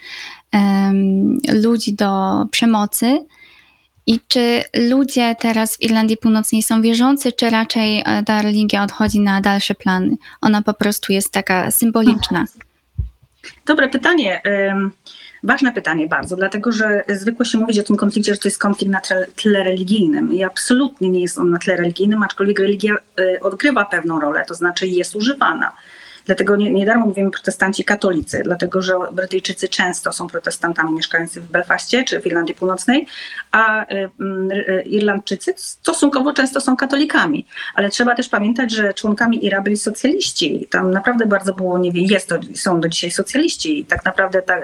um, ludzi do przemocy? I czy ludzie teraz w Irlandii Północnej są wierzący, czy raczej e, ta religia odchodzi na dalsze plany? Ona po prostu jest taka symboliczna. Dobre pytanie. Ważne pytanie bardzo, dlatego że zwykło się mówić o tym konflikcie, że to jest konflikt na tle religijnym i absolutnie nie jest on na tle religijnym, aczkolwiek religia y, odgrywa pewną rolę, to znaczy jest używana. Dlatego nie, nie darmo mówimy protestanci katolicy, dlatego że Brytyjczycy często są protestantami mieszkającymi w Belfaście czy w Irlandii Północnej, a y, y, Irlandczycy stosunkowo często są katolikami. Ale trzeba też pamiętać, że członkami IRA byli socjaliści. Tam naprawdę bardzo było, nie wiem, jest to, są do dzisiaj socjaliści. I tak naprawdę ta,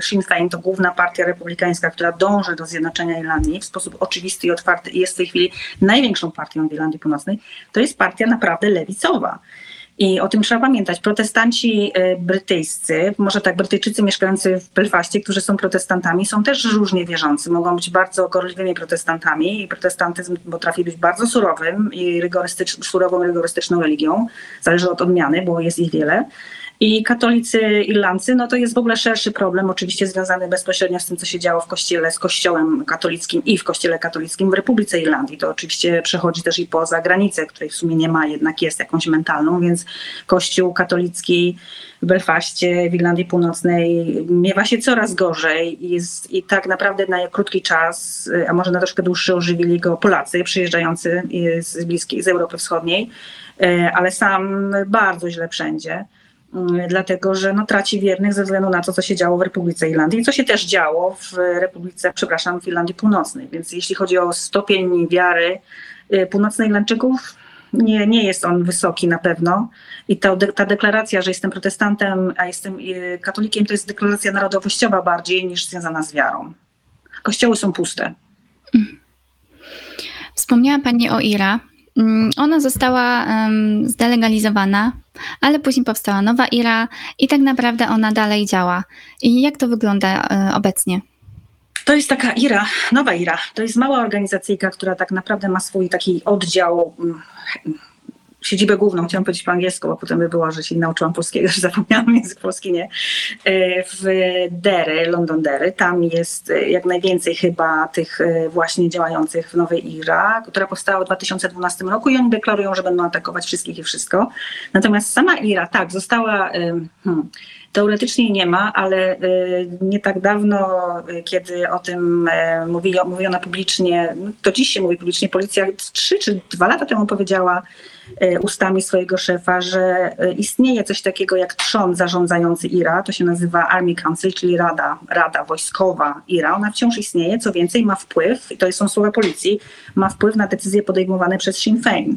Sinn Féin to główna partia republikańska, która dąży do zjednoczenia Irlandii w sposób oczywisty i otwarty i jest w tej chwili największą partią w Irlandii Północnej. To jest partia naprawdę lewicowa. I o tym trzeba pamiętać. Protestanci e, brytyjscy, może tak Brytyjczycy mieszkający w Belfaście, którzy są protestantami, są też różnie wierzący. Mogą być bardzo gorliwymi protestantami i protestantyzm potrafi być bardzo surowym i rygorystycz, surową, rygorystyczną religią. Zależy od odmiany, bo jest ich wiele. I katolicy Irlandcy, no to jest w ogóle szerszy problem, oczywiście związany bezpośrednio z tym, co się działo w kościele, z kościołem katolickim i w kościele katolickim w Republice Irlandii. To oczywiście przechodzi też i poza granicę, której w sumie nie ma, jednak jest jakąś mentalną, więc kościół katolicki w Belfaście, w Irlandii Północnej miewa się coraz gorzej i, jest, i tak naprawdę na krótki czas, a może na troszkę dłuższy ożywili go Polacy przyjeżdżający z bliskiej, z Europy Wschodniej, e, ale sam bardzo źle wszędzie. Mm, dlatego że no, traci wiernych ze względu na to, co się działo w Republice Irlandii i co się też działo w Republice, przepraszam, w Irlandii Północnej. Więc jeśli chodzi o stopień wiary y, północnoirlandczyków, nie, nie jest on wysoki na pewno. I ta, ta deklaracja, że jestem protestantem, a jestem y, katolikiem, to jest deklaracja narodowościowa bardziej niż związana z wiarą. Kościoły są puste. Wspomniała Pani o IRA. Mm, ona została um, zdelegalizowana, ale później powstała nowa IRA i tak naprawdę ona dalej działa. I jak to wygląda um, obecnie? To jest taka IRA, nowa IRA. To jest mała organizacyjka, która tak naprawdę ma swój taki oddział mm, siedzibę główną, chciałam powiedzieć po angielsku, bo potem by było, że się nauczyłam polskiego, że zapomniałam język polski, nie. E, w Derry, London Derry, tam jest e, jak najwięcej chyba tych e, właśnie działających w Nowej IRA, która powstała w 2012 roku i oni deklarują, że będą atakować wszystkich i wszystko. Natomiast sama IRA, tak, została... Hmm, Teoretycznie nie ma, ale nie tak dawno, kiedy o tym mówiono, publicznie, no to dziś się mówi publicznie, policja trzy czy dwa lata temu powiedziała, ustami swojego szefa, że e, istnieje coś takiego jak trzon zarządzający IRA, to się nazywa Army Council, czyli Rada, Rada Wojskowa IRA. Ona wciąż istnieje, co więcej ma wpływ, i to są słowa policji, ma wpływ na decyzje podejmowane przez Sinn Féin.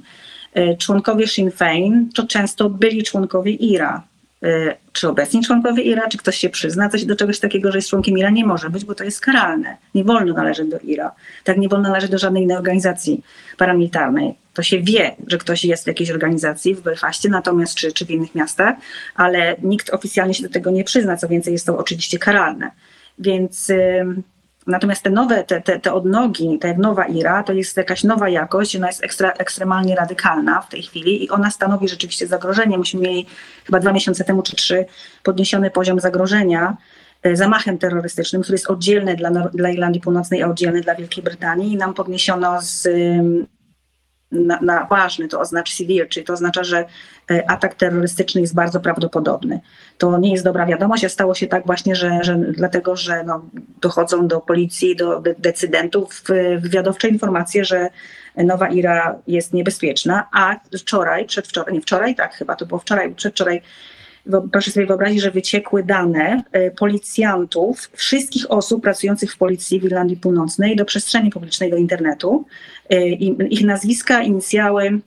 E, członkowie Sinn Féin to często byli członkowie IRA. Czy obecni członkowie IRA, czy ktoś się przyzna coś do czegoś takiego, że jest członkiem IRA, nie może być, bo to jest karalne. Nie wolno należeć do IRA. Tak nie wolno należeć do żadnej innej organizacji paramilitarnej to się wie, że ktoś jest w jakiejś organizacji w Belfaście, natomiast czy, czy w innych miastach, ale nikt oficjalnie się do tego nie przyzna, co więcej jest to oczywiście karalne. Więc natomiast te nowe, te, te, te odnogi, ta nowa IRA, to jest jakaś nowa jakość, ona jest ekstra, ekstremalnie radykalna w tej chwili i ona stanowi rzeczywiście zagrożenie. Myśmy mieli chyba dwa miesiące temu czy trzy podniesiony poziom zagrożenia e, zamachem terrorystycznym, który jest oddzielny dla, dla Irlandii Północnej, a oddzielny dla Wielkiej Brytanii i nam podniesiono z na, na ważny, to oznacza severe, czyli to oznacza, że atak terrorystyczny jest bardzo prawdopodobny. To nie jest dobra wiadomość, a stało się tak właśnie, że, że dlatego, że no, dochodzą do policji, do decydentów wywiadowcze informacje, że Nowa Ira jest niebezpieczna, a wczoraj, przedwczoraj, nie wczoraj, tak chyba to było wczoraj, przedwczoraj proszę sobie wyobrazić, że wyciekły dane e, policjantów, wszystkich osób pracujących w policji w Irlandii Północnej do przestrzeni publicznej, do internetu. E, ich nazwiska, inicjały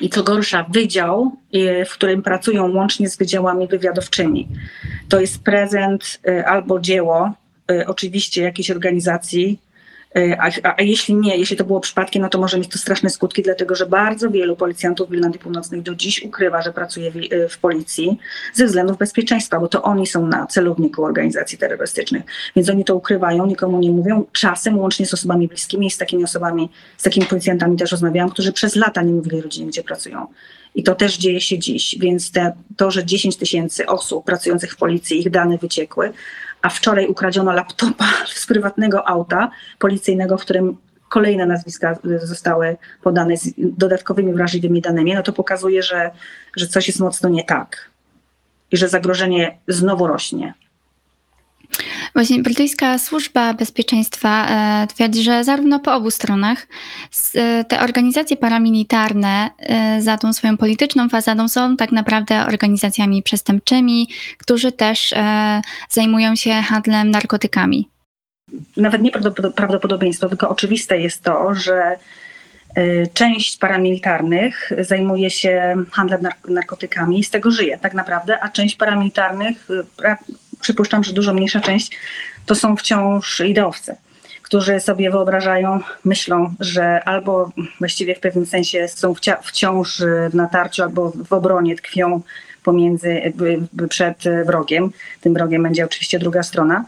i co gorsza, wydział, e, w którym pracują łącznie z wydziałami wywiadowczymi. To jest prezent albo dzieło, oczywiście jakiejś organizacji, a, a, a, jeśli nie, jeśli to było przypadkiem, no to może mieć to straszne skutki, dlatego że bardzo wielu policjantów w Irlandii Północnej do dziś ukrywa, że pracuje w, e, w, policji ze względów bezpieczeństwa, bo to oni są na celowniku organizacji terrorystycznych. Więc oni to ukrywają, nikomu nie mówią. Czasem łącznie z osobami bliskimi i z takimi osobami, z takimi policjantami też rozmawiałam, którzy przez lata nie mówili rodzinie, gdzie pracują. I to też dzieje się dziś, więc te, to, że 10 tysięcy osób pracujących w policji, ich dane wyciekły, a wczoraj ukradziono laptopa z prywatnego auta policyjnego, w którym kolejne nazwiska zostały podane z dodatkowymi wrażliwymi danymi, no to pokazuje, że, że coś jest mocno nie tak i że zagrożenie znowu rośnie. Właśnie brytyjska służba bezpieczeństwa e, twierdzi, że zarówno po obu stronach e, te organizacje paramilitarne e, za tą swoją polityczną fasadą są tak naprawdę organizacjami przestępczymi, którzy też zajmują się handlem narkotykami. Nawet nie prawdopodobieństwo, tylko oczywiste jest to, że część paramilitarnych zajmuje się handlem narkotykami i z tego żyje tak naprawdę, a część paramilitarnych przypuszczam, że dużo mniejsza część to są wciąż ideowcy, którzy sobie wyobrażają, myślą, że albo właściwie w pewnym sensie są wciąż w natarciu albo w obronie tkwią pomiędzy, przed wrogiem. Tym wrogiem będzie oczywiście druga strona.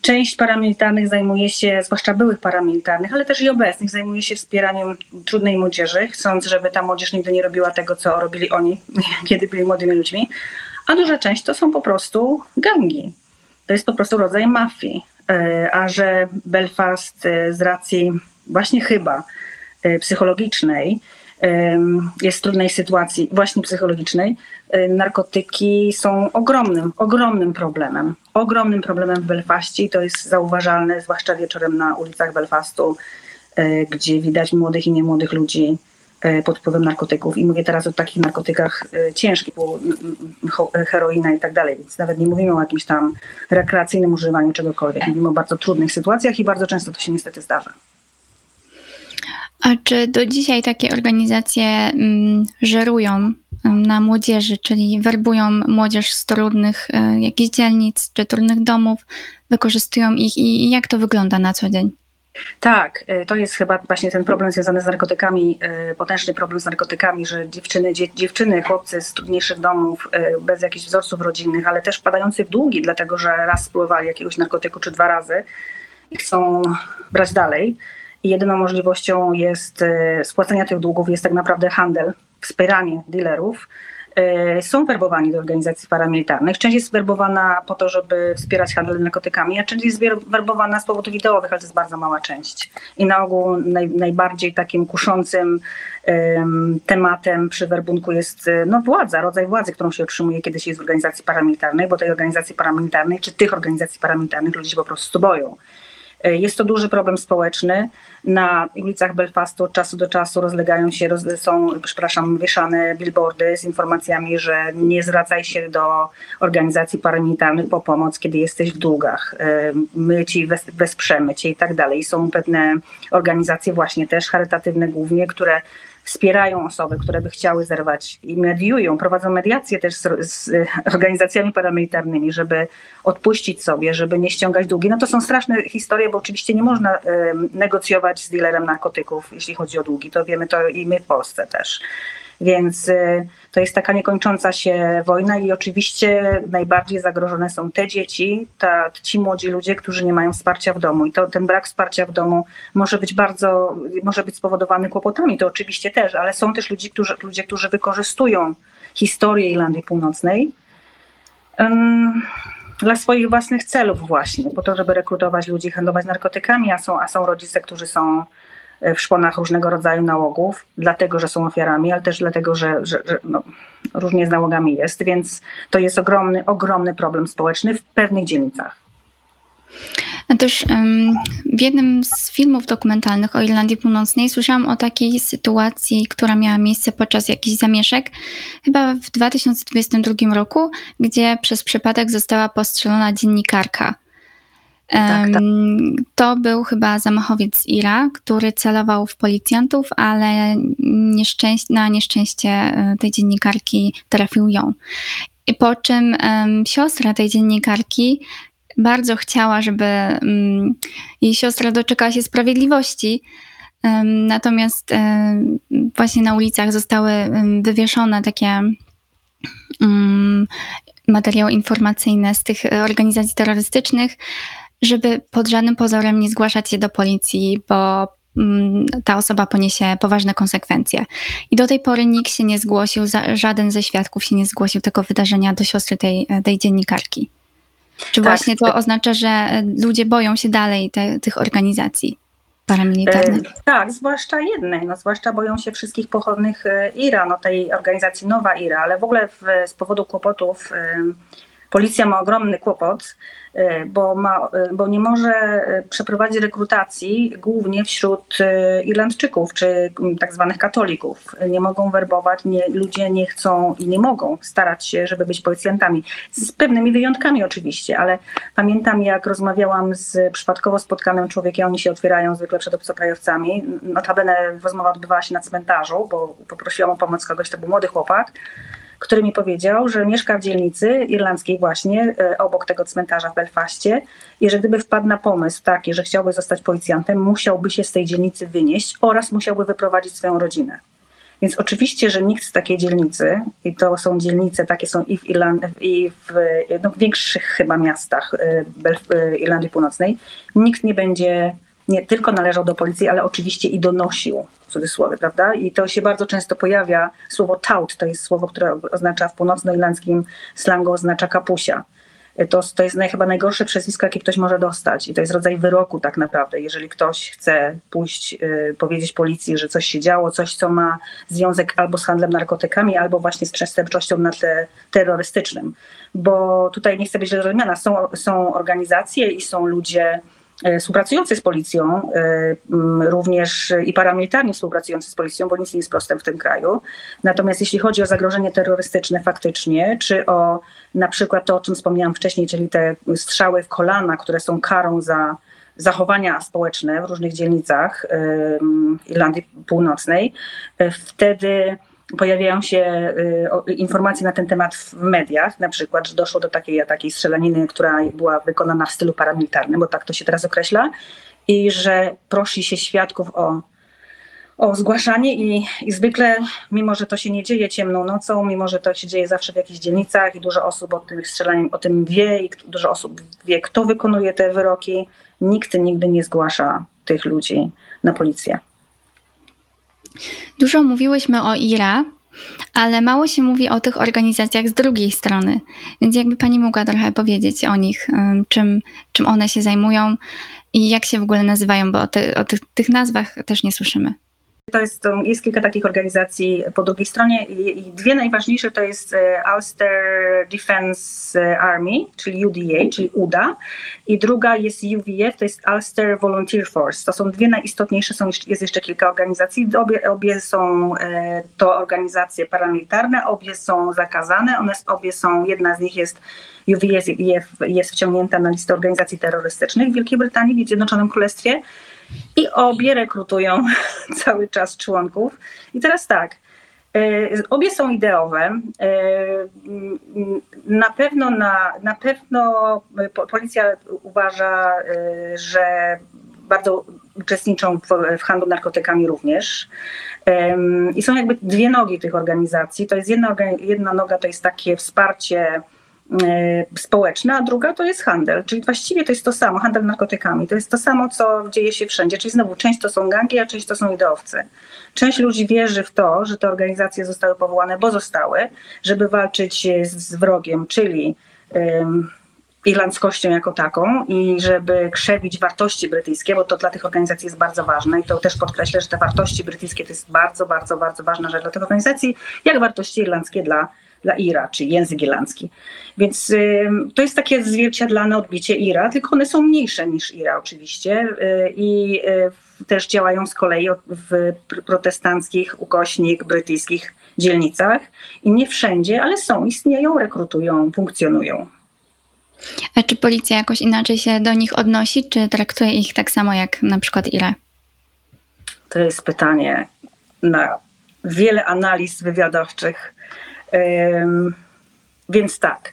Część paramilitarnych zajmuje się, zwłaszcza byłych paramilitarnych, ale też i obecnych, zajmuje się wspieraniem trudnej młodzieży, chcąc, żeby ta młodzież nigdy nie robiła tego, co robili oni, kiedy byli młodymi ludźmi a duża część to są po prostu gangi. To jest po prostu rodzaj mafii. E, a że Belfast e, z racji właśnie chyba e, psychologicznej jest w trudnej sytuacji, właśnie psychologicznej, narkotyki są ogromnym, ogromnym problemem. Ogromnym problemem w Belfaście i to jest zauważalne, zwłaszcza wieczorem na ulicach Belfastu, gdzie widać młodych i niemłodych ludzi pod wpływem narkotyków. I mówię teraz o takich narkotykach e, ciężkich, e, heroina i tak dalej. Więc nawet nie mówimy o jakimś tam rekreacyjnym używaniu czegokolwiek. Mówimy o bardzo trudnych sytuacjach i bardzo często to się niestety zdarza. A czy do dzisiaj takie organizacje mm, żerują na młodzieży, czyli werbują młodzież z trudnych jakichś dzielnic czy trudnych domów, wykorzystują ich i jak to wygląda na co dzień? Tak, y, to jest chyba właśnie ten problem związany z narkotykami, y, potężny problem z narkotykami, że dziewczyny, dziewczyny, chłopcy z trudniejszych domów, y, bez jakichś wzorców rodzinnych, ale też wpadający w długi, dlatego że raz spływali jakiegoś narkotyku czy dwa razy i chcą brać dalej. I jedyną możliwością jest spłacenia tych długów jest tak naprawdę handel wspieranie dealerów, e, są werbowani do organizacji paramilitarnych. Część jest werbowana po to, żeby wspierać handel narkotykami, a część jest werbowana z powodów ideowych, ale to jest bardzo mała część. I na ogół naj, najbardziej takim kuszącym em, tematem przy werbunku jest e, no, władza, rodzaj władzy, którą się otrzymuje, kiedy się jest w organizacji paramilitarnej, bo tej organizacji paramilitarnej, czy tych organizacji paramilitarnych ludzie się po prostu boją. E, Jest to duży problem społeczny. Na ulicach Belfastu od czasu do czasu rozlegają się, są, przepraszam, wieszane billboardy z informacjami, że nie zwracaj się do organizacji paramilitarnych po pomoc, kiedy jesteś w długach. E, My ci wes- wesprzemy cię i tak dalej. Są pewne organizacje właśnie też charytatywne głównie, które wspierają osoby, które by chciały zerwać i mediują, prowadzą mediacje też z, z organizacjami paramilitarnymi, żeby odpuścić sobie, żeby nie ściągać długi. No to są straszne historie, bo oczywiście nie można em, negocjować z dealerem narkotyków, jeśli chodzi o długi. To wiemy to i my w Polsce też. Więc y, to jest taka niekończąca się wojna i oczywiście najbardziej zagrożone są te dzieci, ta, ci młodzi ludzie, którzy nie mają wsparcia w domu. I to, ten brak wsparcia w domu może być bardzo, może być spowodowany kłopotami, to oczywiście też, ale są też ludzie, którzy, ludzie, którzy wykorzystują historię Irlandii Północnej em, dla swoich własnych celów właśnie, po to, żeby rekrutować ludzi, handlować narkotykami, a są, a są rodzice, którzy są w szponach różnego rodzaju nałogów, dlatego, że są ofiarami, ale też dlatego, że, że, że no, różnie z nałogami jest, więc to jest ogromny, ogromny problem społeczny w pewnych dzielnicach. No w jednym z filmów dokumentalnych o Irlandii Północnej słyszałam o takiej sytuacji, która miała miejsce podczas jakichś zamieszek, chyba w 2022 roku, gdzie przez przypadek została postrzelona dziennikarka. Tak, tak. To był chyba zamachowiec z Ira, który celował w policjantów, ale na nieszczęście e, tej dziennikarki trafił ją. I po czym em, siostra tej dziennikarki bardzo chciała, żeby mm, jej siostra doczekała się sprawiedliwości. Em, Natomiast em, właśnie na ulicach zostały wywieszone takie mm, materiały informacyjne z tych e, organizacji terrorystycznych, żeby pod żadnym pozorem nie zgłaszać się do policji, bo mm, ta osoba poniesie poważne konsekwencje. I do tej pory nikt się nie zgłosił, żaden ze świadków się nie zgłosił tego wydarzenia do siostry tej, tej dziennikarki. Czy Tak. właśnie to oznacza, że e, ludzie boją się dalej te, tych organizacji paramilitarnych? E, Tak, zwłaszcza jednej, no zwłaszcza boją się wszystkich pochodnych e, IRA, no tej organizacji Nowa IRA, ale w ogóle w, z powodu kłopotów e, policja ma ogromny kłopot, bo, ma, e, bo nie może e, przeprowadzić rekrutacji głównie wśród e, Irlandczyków czy tak zwanych katolików. Nie mogą werbować, nie, ludzie nie chcą i nie mogą starać się, żeby być policjantami. Z pewnymi wyjątkami oczywiście, ale Pamiętam, jak rozmawiałam z przypadkowo spotkanym człowiekiem, oni się otwierają zwykle przed obcokrajowcami. Notabene rozmowa odbywała się na cmentarzu, bo poprosiłam o pomoc kogoś, to był młody chłopak, który mi powiedział, że mieszka w dzielnicy irlandzkiej właśnie, e, obok tego cmentarza w Belfaście i że gdyby wpadł na pomysł taki, że chciałby zostać policjantem, musiałby się z tej dzielnicy wynieść oraz musiałby wyprowadzić swoją rodzinę. Więc oczywiście, że nikt z takiej dzielnicy, i to są dzielnice, takie są i w, i w no, w większych chyba miastach y, Irlandii Północnej, nikt nie będzie nie tylko należał do policji, ale oczywiście i donosił, cudzysłowie, prawda? I to się bardzo często pojawia, słowo tout, to jest słowo, które oznacza w północnoirlandzkim slangu oznacza kapusia. To, to jest chyba najgorsze przezwisko, jakie ktoś może dostać. I to jest rodzaj wyroku tak naprawdę. Jeżeli ktoś chce pójść, y, powiedzieć policji, że coś się działo, coś, co ma związek albo z handlem narkotykami, albo właśnie z przestępczością na tle terrorystycznym. Bo tutaj nie chcę być źle rozumiana. Są, są organizacje i są ludzie współpracujący z policją, mm, również i paramilitarnie współpracujący z policją, bo nic nie jest proste w tym kraju. Natomiast jeśli chodzi o zagrożenie terrorystyczne faktycznie, czy o na przykład to, o czym wspomniałam wcześniej, czyli te strzały w kolana, które są karą za zachowania społeczne w różnych dzielnicach ym, Irlandii Północnej, wtedy pojawiają się y, informacje na ten temat w mediach, na przykład, że doszło do takiej, takiej strzelaniny, która była wykonana w stylu paramilitarnym, bo tak to się teraz określa, i że prosi się świadków o o zgłaszanie i, i zwykle, mimo że to się nie dzieje ciemną nocą, mimo że to się dzieje zawsze w jakichś dzielnicach i dużo osób o tym strzelaniu o tym wie i dużo osób wie, kto wykonuje te wyroki, nikt nigdy nie zgłasza tych ludzi na policję. Dużo mówiłyśmy o IRA, ale mało się mówi o tych organizacjach z drugiej strony. Więc jakby pani mogła trochę powiedzieć o nich, czym, czym one się zajmują i jak się w ogóle nazywają, bo o, te, o tych, tych nazwach też nie słyszymy. To jest, to jest kilka takich organizacji po drugiej stronie i, i dwie najważniejsze to jest e, Ulster Defense Army, czyli UDA, czyli UDA i druga jest UVF, to jest Ulster Volunteer Force. To są dwie najistotniejsze, są, jest jeszcze kilka organizacji, obie, obie są e, to organizacje paramilitarne, obie są zakazane, one obie są, jedna z nich jest UVF jest, wciągnięta na listę organizacji terrorystycznych w Wielkiej Brytanii, w Zjednoczonym Królestwie i obie rekrutują cały czas członków. I teraz tak, e, Obie są ideowe. E, na pewno, na, na pewno policja uważa, e, że bardzo uczestniczą w, w handlu narkotykami również. I są jakby dwie nogi tych organizacji. To jest jedna, jedna noga to jest takie wsparcie E, społeczna, a druga to jest handel, czyli właściwie to jest to samo, handel narkotykami. To jest to samo, co dzieje się wszędzie, czyli znowu część to są gangi, a część to są ideowcy. Część ludzi wierzy w to, że te organizacje zostały powołane, bo zostały, żeby walczyć z wrogiem, czyli um, irlandzkością jako taką i żeby krzewić wartości brytyjskie, bo to dla tych organizacji jest bardzo ważne i to też podkreślę, że te wartości brytyjskie to jest bardzo, bardzo, bardzo ważna rzecz dla tych organizacji, jak wartości irlandzkie dla dla IRA, czy język irlandzki. Więc to jest takie zwierciadlane odbicie IRA, tylko one są mniejsze niż IRA oczywiście y, i y, też działają z kolei w protestanckich, ukośnik brytyjskich dzielnicach i nie wszędzie, ale są, istnieją, rekrutują, funkcjonują. A czy policja jakoś inaczej się do nich odnosi, czy traktuje ich tak samo jak na przykład IRA? To jest pytanie na wiele analiz wywiadowczych więc tak.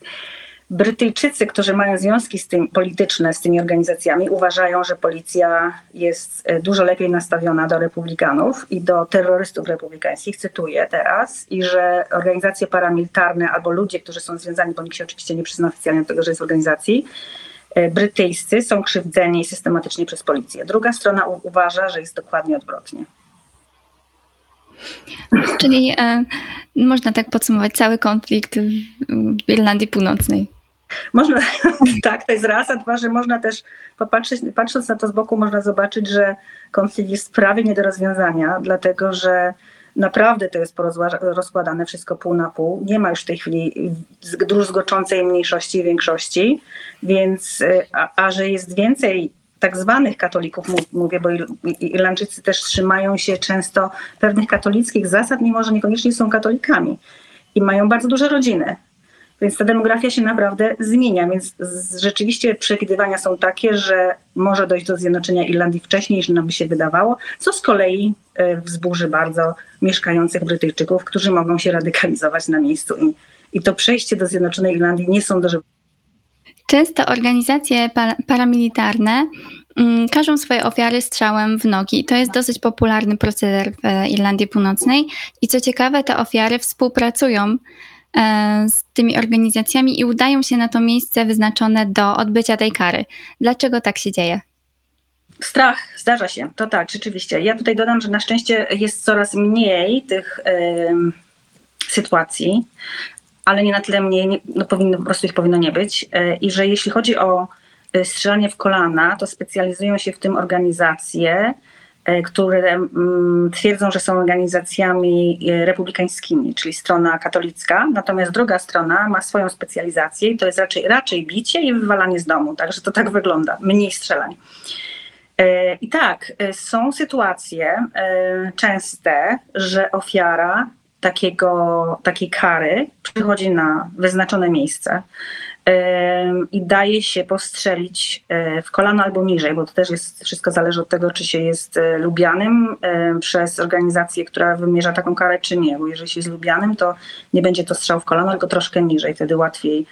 Brytyjczycy, którzy mają związki z tym, polityczne z tymi organizacjami, uważają, że policja jest e, dużo lepiej nastawiona do republikanów i do terrorystów republikańskich, cytuję teraz, i że organizacje paramilitarne albo ludzie, którzy są związani, bo nikt się oczywiście nie przyzna oficjalnie do tego, że jest organizacji, e, brytyjscy są krzywdzeni systematycznie przez policję. Druga strona uważa, że jest dokładnie odwrotnie. Czyli e, można tak podsumować cały konflikt w Irlandii Północnej. Można, tak, to jest raz, a dwa, że można też popatrzeć, patrząc na to z boku, można zobaczyć, że konflikt jest prawie nie do rozwiązania, dlatego że naprawdę to jest rozkładane wszystko pół na pół. Nie ma już w tej chwili druzgoczącej mniejszości i większości, więc, e, a, a że jest więcej tak zwanych katolików mówię, bo Irlandczycy też trzymają się często pewnych katolickich zasad, mimo że niekoniecznie są katolikami i mają bardzo duże rodziny. Więc ta demografia się naprawdę zmienia, więc rzeczywiście przewidywania są takie, że może dojść do zjednoczenia Irlandii wcześniej niż nam by się wydawało, co z kolei e, wzburzy bardzo mieszkających Brytyjczyków, którzy mogą się radykalizować na miejscu i, i to przejście do zjednoczonej Irlandii nie są do Często organizacje paramilitarne mm, każą swoje ofiary strzałem w nogi. To jest dosyć popularny proceder w e, Irlandii Północnej i co ciekawe, te ofiary współpracują e, z tymi organizacjami i udają się na to miejsce wyznaczone do odbycia tej kary. Dlaczego tak się dzieje? Strach, zdarza się, to tak, rzeczywiście. Ja tutaj dodam, że na szczęście jest coraz mniej tych sytuacji ale nie na tyle mniej, nie, no powinno, po prostu ich powinno nie być. E, I że jeśli chodzi o e, strzelanie w kolana, to specjalizują się w tym organizacje, e, które mm, twierdzą, że są organizacjami republikańskimi, czyli strona katolicka, natomiast druga strona ma swoją specjalizację i to jest raczej, raczej bicie i wywalanie z domu, także to tak wygląda, mniej strzelań. I tak, są sytuacje częste, że ofiara takiego, takiej kary przychodzi na wyznaczone miejsce i daje się postrzelić e, w kolano albo niżej, bo to też jest, wszystko zależy od tego, czy się jest e, lubianym przez organizację, która wymierza taką karę, czy nie, bo jeżeli się jest lubianym, to nie będzie to strzał w kolano, tylko troszkę niżej, wtedy łatwiej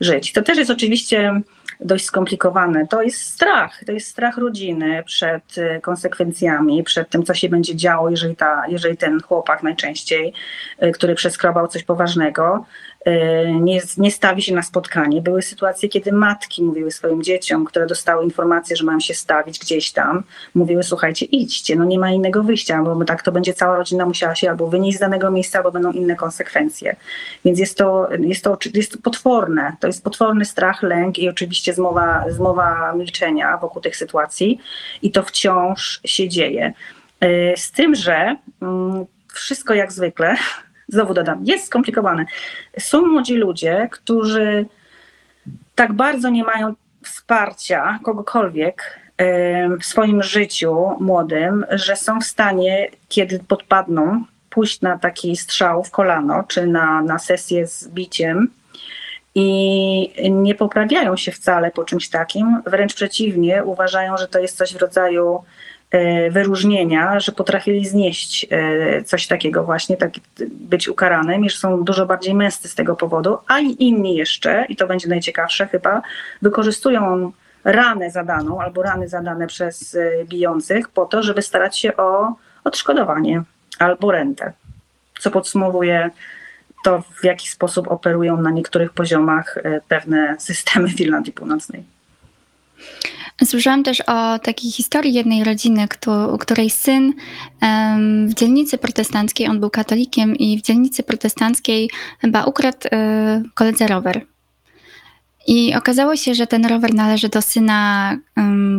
żyć. To też jest oczywiście dość skomplikowane. To jest strach, to jest strach rodziny przed y, konsekwencjami, przed tym, co się będzie działo, jeżeli, ta, jeżeli ten chłopak najczęściej, y, który przeskrobał coś poważnego, y, nie, nie stawi się na spotkanie. Były sytuacje, kiedy matki mówiły swoim dzieciom, które dostały informację, że mają się stawić gdzieś tam, mówiły, słuchajcie, idźcie, no nie ma innego wyjścia, bo tak to będzie cała rodzina musiała się albo wynieść z danego miejsca, albo będą inne konsekwencje. Więc jest to, jest to, jest to potworne, to jest potworny strach, lęk i oczywiście zmowa, zmowa milczenia wokół tych sytuacji i to wciąż się dzieje. Z tym, że mm, wszystko jak zwykle, znowu dodam, jest skomplikowane. Są młodzi ludzie, którzy tak bardzo nie mają wsparcia kogokolwiek w swoim życiu młodym, że są w stanie, kiedy podpadną, pójść na taki strzał w kolano, czy na, na sesję z biciem i nie poprawiają się wcale po czymś takim, wręcz przeciwnie, uważają, że to jest coś w rodzaju e, wyróżnienia, że potrafili znieść e, coś takiego właśnie, tak, być ukaranym i że są dużo bardziej męscy z tego powodu, a i inni jeszcze, i to będzie najciekawsze chyba, wykorzystują ranę zadaną albo rany zadane przez e, bijących po to, żeby starać się o odszkodowanie albo rentę, co podsumowuje to, w jaki sposób operują na niektórych poziomach e, pewne systemy w Irlandii Północnej. Słyszałam też o takiej historii jednej rodziny, której syn w dzielnicy protestanckiej, on był katolikiem i w dzielnicy protestanckiej chyba ukradł e, koledze rower. I okazało się, że ten rower należy do syna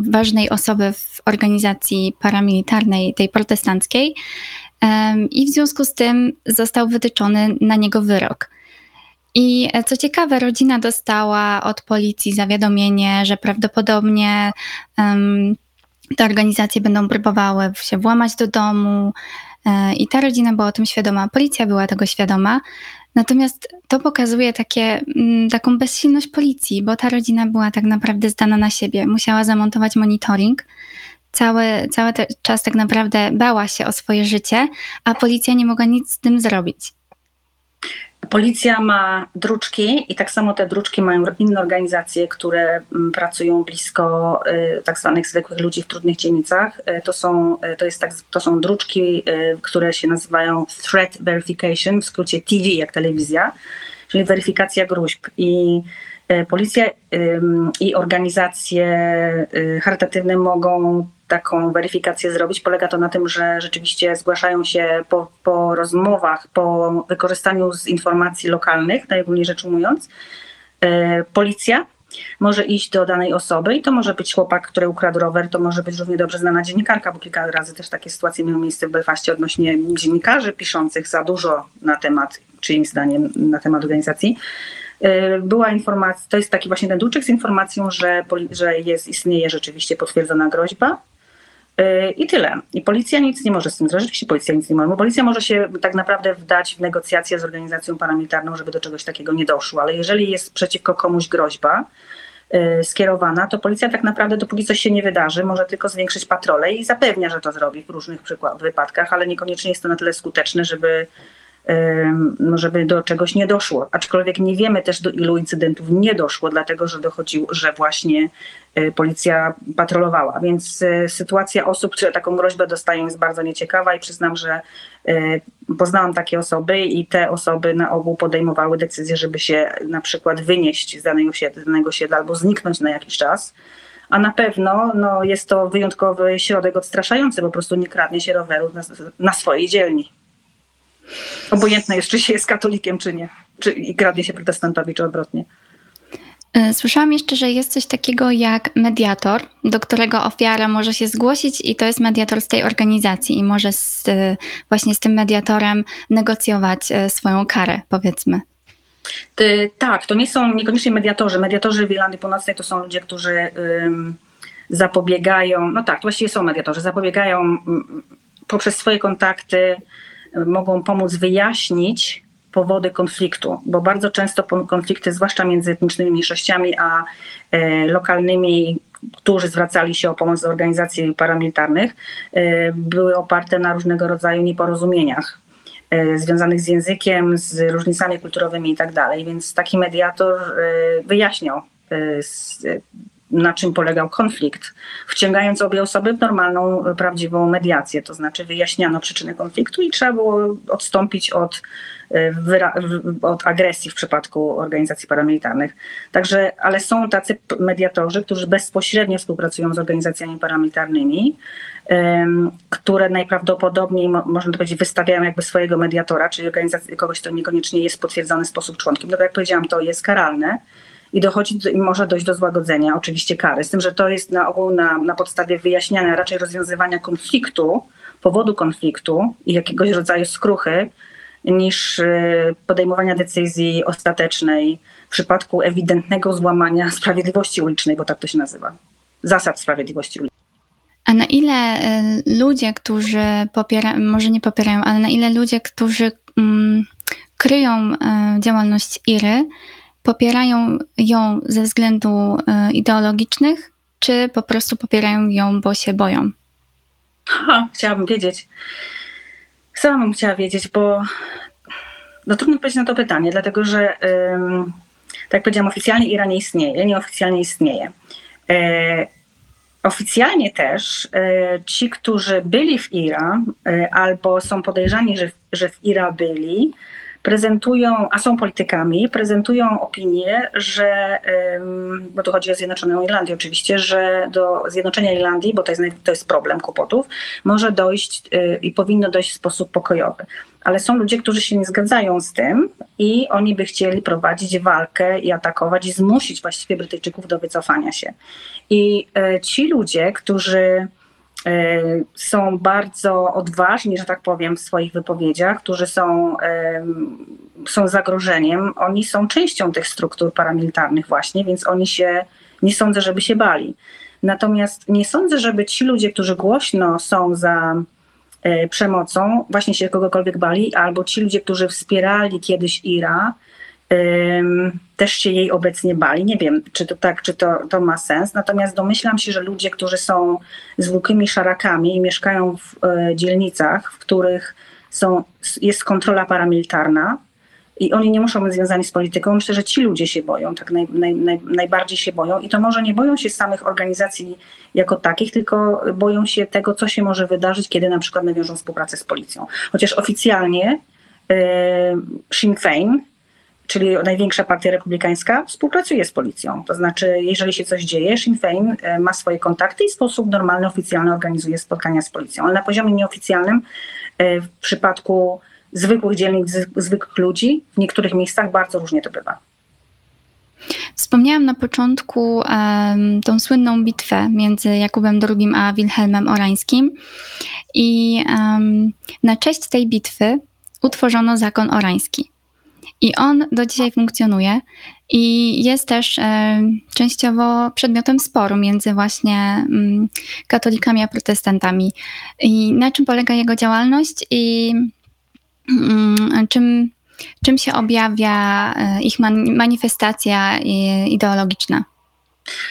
ważnej osoby w organizacji paramilitarnej, tej protestanckiej. I w związku z tym został wytyczony na niego wyrok. I e, co ciekawe, rodzina dostała od policji zawiadomienie, że prawdopodobnie um, te organizacje będą próbowały się włamać do domu. E, I ta rodzina była o tym świadoma, policja była tego świadoma. Natomiast to pokazuje takie, mm, taką bezsilność policji, bo ta rodzina była tak naprawdę zdana na siebie. Musiała zamontować monitoring cały, cały czas tak naprawdę bała się o swoje życie, a policja nie mogła nic z tym zrobić. Policja ma druczki i tak samo te druczki mają inne organizacje, które mm, pracują blisko y, tak zwanych zwykłych ludzi w trudnych dzielnicach. Y, to są, y, to jest tak, to są druczki, które się nazywają Threat Verification, w skrócie TV jak telewizja, czyli weryfikacja gruźb. I policja i organizacje charytatywne mogą taką weryfikację zrobić. Polega to na tym, że rzeczywiście zgłaszają się po, po rozmowach, po wykorzystaniu z informacji lokalnych, najogólniej rzecz ujmując, e, policja może iść do danej osoby i to może być chłopak, który ukradł rower, to może być równie dobrze znana dziennikarka, bo kilka razy też takie sytuacje miały miejsce w Belfaście odnośnie dziennikarzy piszących za dużo na temat, czyimś zdaniem, na temat organizacji. E, była informacja, to jest taki właśnie ten dłuczek z informacją, że, że jest, istnieje rzeczywiście potwierdzona groźba i tyle. I policja nic nie może z tym zrobić. Rzeczywiście policja nic nie może. Bo policja może się tak naprawdę wdać w negocjacje z organizacją paramilitarną, żeby do czegoś takiego nie doszło. Ale jeżeli jest przeciwko komuś groźba y, skierowana, to policja tak naprawdę, dopóki coś się nie wydarzy, może tylko zwiększyć patrole i zapewnia, że to zrobi w różnych wypadkach, ale niekoniecznie jest to na tyle skuteczne, żeby no żeby do czegoś nie doszło. Aczkolwiek nie wiemy też do ilu incydentów nie doszło, dlatego że dochodził, że właśnie e, policja patrolowała. Więc e, sytuacja osób, które taką groźbę dostają jest bardzo nieciekawa i przyznam, że e, poznałam takie osoby i te osoby na ogół podejmowały decyzję, żeby się na przykład wynieść z danego siedla, danego albo zniknąć na jakiś czas. A na pewno no, jest to wyjątkowy środek odstraszający, po prostu nie kradnie się rowerów na, na swojej dzielni. Obojętne jest, czy się jest katolikiem, czy nie. Czy i kradnie się protestantowi, czy odwrotnie. E, słyszałam jeszcze, że jest coś takiego jak mediator, do którego ofiara może się zgłosić i to jest mediator z tej organizacji i może z, właśnie z tym mediatorem negocjować e, swoją karę, powiedzmy. Tak, to nie są niekoniecznie mediatorzy. Mediatorzy w Irlandii Północnej to są ludzie, którzy zapobiegają, no tak, właściwie są mediatorzy, zapobiegają poprzez swoje kontakty mogą pomóc wyjaśnić powody konfliktu, bo bardzo często konflikty, zwłaszcza między etnicznymi mniejszościami a e, lokalnymi, którzy zwracali się o pomoc do organizacji paramilitarnych, e, były oparte na różnego rodzaju nieporozumieniach e, związanych z językiem, z różnicami kulturowymi i tak. Więc taki mediator wyjaśniał z, na czym polegał konflikt, wciągając obie osoby w normalną, prawdziwą mediację, to znaczy wyjaśniano przyczyny konfliktu i trzeba było odstąpić od, y, od agresji w przypadku organizacji paramilitarnych. Także, ale są tacy mediatorzy, którzy bezpośrednio współpracują z organizacjami paramilitarnymi, które najprawdopodobniej, można powiedzieć, wystawiają jakby swojego mediatora, czyli kogoś, kto niekoniecznie jest potwierdzony sposób członkiem. No, jak powiedziałam, to jest karalne i dochodzi i może dojść do złagodzenia oczywiście kary. Z tym, że to jest na ogół na, na podstawie wyjaśniania, raczej rozwiązywania konfliktu, powodu konfliktu i jakiegoś rodzaju skruchy, niż y, podejmowania decyzji ostatecznej w przypadku ewidentnego złamania sprawiedliwości ulicznej, bo tak to się nazywa. Zasad sprawiedliwości ulicznej. A na ile y, ludzie, którzy popierają, może nie popierają, ale na ile ludzie, którzy mm, kryją y, działalność IRY, popierają ją ze względu e, ideologicznych, czy po prostu popierają ją, bo się boją? Chciałabym wiedzieć. Sama bym chciała wiedzieć, bo no trudno odpowiedzieć na to pytanie, dlatego że tak jak powiedziałam, oficjalnie Iran nie istnieje, nieoficjalnie istnieje. E, oficjalnie też e, ci, którzy byli w IRA albo są podejrzani, że, że w IRA byli, prezentują, a są politykami, prezentują opinię, że, bo tu chodzi o Zjednoczoną Irlandię oczywiście, że do zjednoczenia Irlandii, bo to jest, to jest problem kłopotów, może dojść y, i powinno dojść w sposób pokojowy. Ale są ludzie, którzy się nie zgadzają z tym i oni by chcieli prowadzić walkę i atakować i zmusić właściwie Brytyjczyków do wycofania się. I y, ci ludzie, którzy E, są bardzo odważni, że tak powiem, w swoich wypowiedziach, którzy są, są zagrożeniem. Oni są częścią tych struktur paramilitarnych właśnie, więc oni się, nie sądzę, żeby się bali. Natomiast nie sądzę, żeby ci ludzie, którzy głośno są za e, przemocą, właśnie się kogokolwiek bali, albo ci ludzie, którzy wspierali kiedyś IRA, też się jej obecnie bali. Nie wiem, czy to tak, czy to, to ma sens. Natomiast domyślam się, że ludzie, którzy są zwykłymi szarakami i mieszkają w e, dzielnicach, w których są, jest kontrola paramilitarna, i oni nie muszą być związani z polityką. Myślę, że ci ludzie się boją, tak naj, naj, naj, najbardziej się boją. I to może nie boją się samych organizacji jako takich, tylko boją się tego, co się może wydarzyć, kiedy na przykład nawiążą współpracę z policją. Chociaż oficjalnie y, Sinn Fein czyli największa partia republikańska, współpracuje z policją. To znaczy, jeżeli się coś dzieje, Sinn Féin e, ma swoje kontakty i w sposób normalny, oficjalny organizuje spotkania z policją. Ale na poziomie nieoficjalnym, e, w przypadku zwykłych dzielnic, zwykłych ludzi, w niektórych miejscach bardzo różnie to bywa. Wspomniałam na początku um, tą słynną bitwę między Jakubem II a Wilhelmem Orańskim i um, na cześć tej bitwy utworzono zakon orański. I on do dzisiaj funkcjonuje i jest też e, częściowo przedmiotem sporu między właśnie mm, katolikami a protestantami. I na czym polega jego działalność i mm, czym, czym się objawia e, ich man, manifestacja ideologiczna?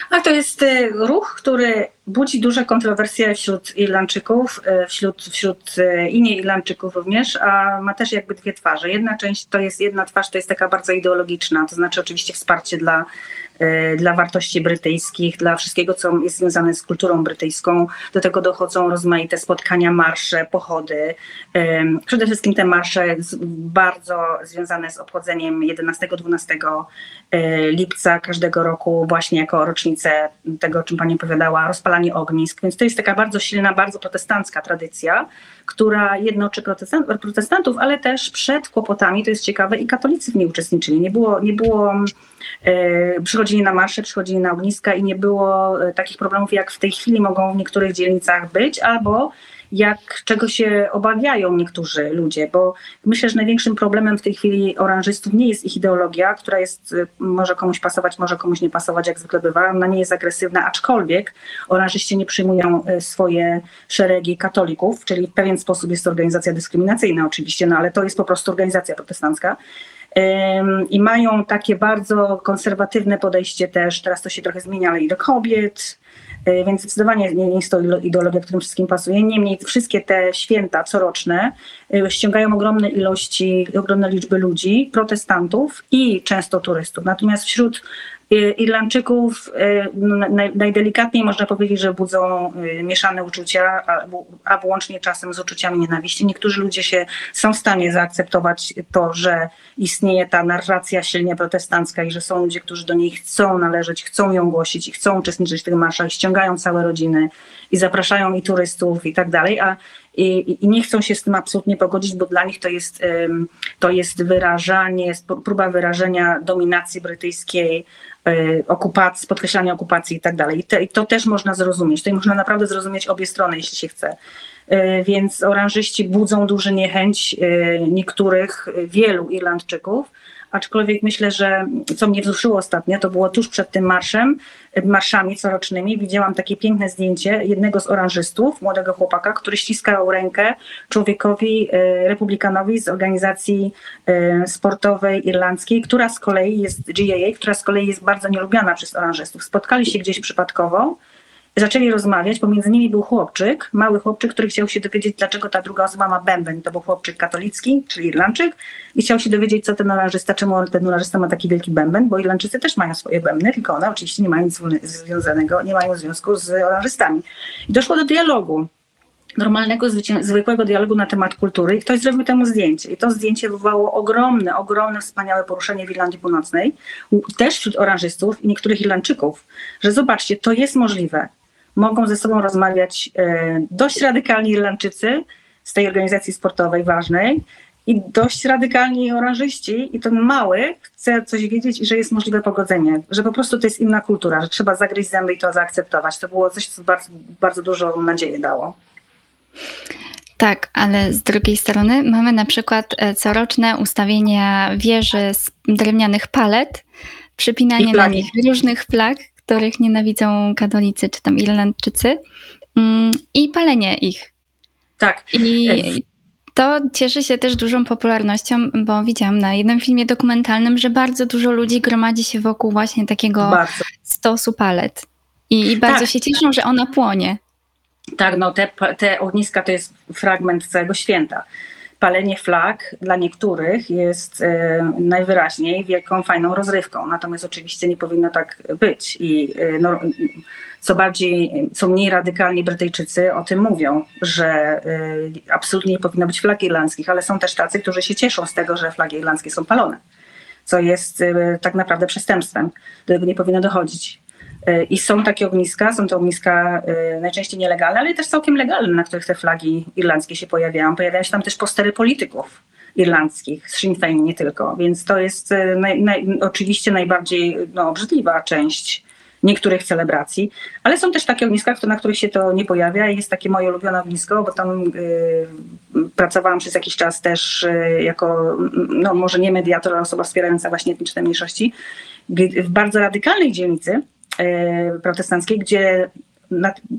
A to jest e, ruch, który budzi duże kontrowersje wśród Irlandczyków, e, wśród, wśród e, innych Irlandczyków również, a ma też jakby dwie twarze. Jedna część to jest, jedna twarz to jest taka bardzo ideologiczna, to znaczy oczywiście wsparcie dla dla wartości brytyjskich, dla wszystkiego, co jest związane z kulturą brytyjską. Do tego dochodzą rozmaite spotkania, marsze, pochody. E, przede wszystkim te marsze bardzo związane z obchodzeniem 11-12 e, lipca każdego roku, właśnie jako rocznicę tego, o czym Pani opowiadała, rozpalanie ognisk. Więc to jest taka bardzo silna, bardzo protestancka tradycja, która jednoczy protestantów, ale też przed kłopotami, to jest ciekawe, i katolicy w niej uczestniczyli. Nie było, nie było e, przychodzili na marsze, przychodzili na ogniska i nie było e, takich problemów, jak w tej chwili mogą w niektórych dzielnicach być, albo jak czego się obawiają niektórzy ludzie, bo myślę, że największym problemem w tej chwili oranżystów nie jest ich ideologia, która jest, y, może komuś pasować, może komuś nie pasować, jak zwykle bywa. Ona nie jest agresywna, aczkolwiek oranżyści nie przyjmują swoje szeregi katolików, czyli w pewien sposób jest to organizacja dyskryminacyjna oczywiście, no ale to jest po prostu organizacja protestancka. I mają takie bardzo konserwatywne podejście też, teraz to się trochę zmienia, ale i do kobiet, E, więc zdecydowanie nie jest to ideologia, którym wszystkim pasuje. Niemniej wszystkie te święta coroczne e, ściągają ogromne ilości, ogromne liczby ludzi, protestantów i często turystów. Natomiast wśród Irlandczyków e, no, naj, najdelikatniej można powiedzieć, że budzą e, mieszane uczucia, albo, albo łącznie czasem z uczuciami nienawiści. Niektórzy ludzie się są w stanie zaakceptować to, że istnieje ta narracja silnie protestancka i że są ludzie, którzy do niej chcą należeć, chcą ją głosić i chcą uczestniczyć w tych marszach, ściągają całe rodziny i zapraszają i turystów i tak dalej, a i, i nie chcą się z tym absolutnie pogodzić, bo dla nich to jest, to jest wyrażanie, sp- próba wyrażenia dominacji brytyjskiej, okupacji, podkreślania okupacji i tak dalej. I to też można zrozumieć. To można naprawdę zrozumieć obie strony, jeśli się chce. E, Więc oranżyści budzą dużą niechęć e, niektórych, e, wielu Irlandczyków, aczkolwiek myślę, że co mnie wzruszyło ostatnio, to było tuż przed tym marszem, e, marszami corocznymi, widziałam takie piękne zdjęcie jednego z oranżystów, młodego chłopaka, który ściskał rękę człowiekowi, e, republikanowi z organizacji e, sportowej irlandzkiej, która z kolei jest GAA, która z kolei jest bardzo nielubiana przez oranżystów. Spotkali się gdzieś przypadkowo, zaczęli rozmawiać. Pomiędzy nimi był chłopczyk, mały chłopczyk, który chciał się dowiedzieć, dlaczego ta druga osoba ma bęben. To był chłopczyk katolicki, czyli Irlandczyk, i chciał się dowiedzieć, co ten oranżysta, czemu ten oranżysta ma taki wielki bęben, bo Irlandczycy też mają swoje bębny, tylko one oczywiście nie mają nic związanego, nie mają związku z oranżystami. I doszło do dialogu. Normalnego, zwykłego dialogu na temat kultury i ktoś zrobił temu zdjęcie. I to zdjęcie wywołało ogromne, ogromne, wspaniałe poruszenie w Irlandii Północnej, też wśród oranżystów i niektórych Irlandczyków, że zobaczcie, to jest możliwe mogą ze sobą rozmawiać e, dość radykalni Irlandczycy z tej organizacji sportowej ważnej i dość radykalni oranżyści i ten mały chce coś wiedzieć i że jest możliwe pogodzenie, że po prostu to jest inna kultura, że trzeba zagryźć zęby i to zaakceptować. To było coś, co bardzo, bardzo dużo nadzieję dało. Tak, ale z drugiej strony mamy na przykład e, coroczne ustawienia wieży z drewnianych palet, przypinanie na nich różnych flag, których nienawidzą katolicy czy tam Irlandczycy mm, i palenie ich. Tak, I to cieszy się też dużą popularnością, bo widziałam na jednym filmie dokumentalnym, że bardzo dużo ludzi gromadzi się wokół właśnie takiego bardzo. stosu palet. I, i bardzo Tak. się cieszą, że ona płonie. Tak, no te, te ogniska to jest fragment całego święta. Palenie flag dla niektórych jest e, najwyraźniej wielką, fajną rozrywką, natomiast oczywiście nie powinno tak być. I e, no, co bardziej, co mniej radykalni Brytyjczycy o tym mówią, że e, absolutnie nie powinno być flag irlandzkich, ale są też tacy, którzy się cieszą z tego, że flagi irlandzkie są palone, co jest tak naprawdę przestępstwem. Do tego nie powinno dochodzić. E, I są takie ogniska, są to ogniska e, najczęściej nielegalne, ale też całkiem legalne, na których te flagi irlandzkie się pojawiają. Pojawiają się tam też postery polityków irlandzkich, z Sinn Féin nie tylko, więc to jest e, naj, naj, oczywiście najbardziej no, obrzydliwa część niektórych celebracji, ale są też takie ogniska, na których się to nie pojawia jest takie moje ulubione ognisko, bo tam y, pracowałam przez jakiś czas też y, jako, no może nie mediator, ale osoba wspierająca właśnie etniczne mniejszości, w bardzo radykalnej dzielnicy protestanckiej, gdzie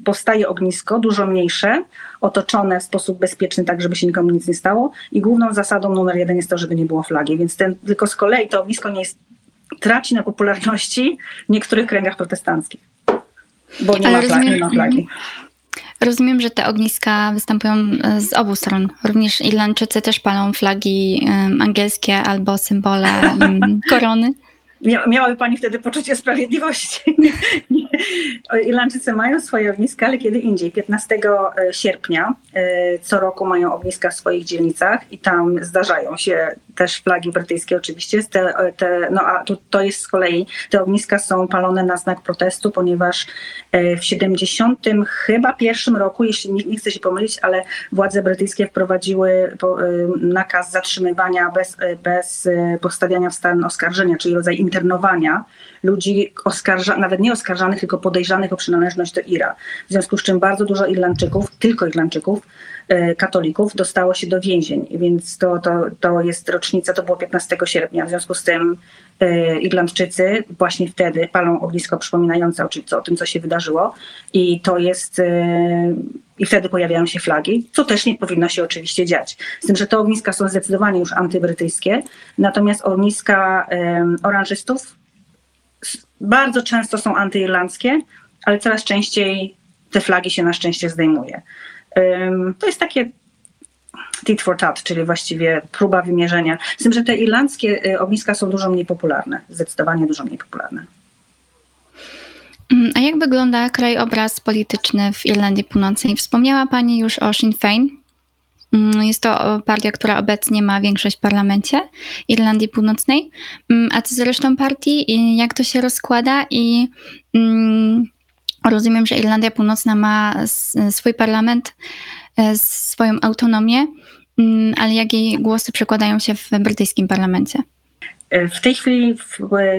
powstaje ognisko, dużo mniejsze, otoczone w sposób bezpieczny, tak żeby się nikomu nic nie stało. I główną zasadą numer jeden jest to, żeby nie było flagi. Więc ten, tylko z kolei to ognisko nie jest, traci na popularności w niektórych kręgach protestanckich. Bo nie, Ale ma, flagi, rozumiem- nie ma flagi. Rozumiem, że te ogniska występują e, z obu stron. Również Irlandczycy też palą flagi em, angielskie albo symbole em, korony. Mia- Miałaby Pani wtedy poczucie sprawiedliwości. Irlandczycy mają swoje ogniska, ale kiedy indziej. 15 sierpnia e, co roku mają ogniska w swoich dzielnicach i tam zdarzają się też flagi brytyjskie oczywiście. Te, te, no a tu, to jest z kolei, te ogniska są palone na znak protestu, ponieważ e, w 70 chyba pierwszym roku, jeśli nie, nie chcę się pomylić, ale władze brytyjskie wprowadziły e, nakaz zatrzymywania bez, e, bez e, postawiania w stan oskarżenia, czyli rodzaj internowania ludzi oskarża, nawet nie oskarżanych, tylko podejrzanych o przynależność do IRA. W związku z czym bardzo dużo Irlandczyków, tylko Irlandczyków, e, katolików dostało się do więzień, więc to, to, to jest rocznica, to było 15 sierpnia. W związku z tym Irlandczycy właśnie wtedy palą ognisko przypominające o, czym- co- o tym, co się wydarzyło i to jest e, i wtedy pojawiają się flagi, co też nie powinno się oczywiście dziać. Z tym, że te ogniska są zdecydowanie już antybrytyjskie, natomiast ogniska em, oranżystów bardzo często są antyirlandzkie, ale coraz częściej te flagi się na szczęście zdejmuje. To jest takie tit for tat, czyli właściwie próba wymierzenia. Z tym, że te irlandzkie y, ogniska są dużo mniej popularne, zdecydowanie dużo mniej popularne. Mm, a jak wygląda krajobraz polityczny w Irlandii Północnej? Wspomniała Pani już o Sinn Féin. Mm, jest to partia, która obecnie ma większość w parlamencie Irlandii Północnej. Mm, a co z resztą partii? Jak to się rozkłada? I rozumiem, że Irlandia Północna ma swój parlament, swoją autonomię, ale jakie głosy przekładają się w brytyjskim parlamencie? E, w tej chwili,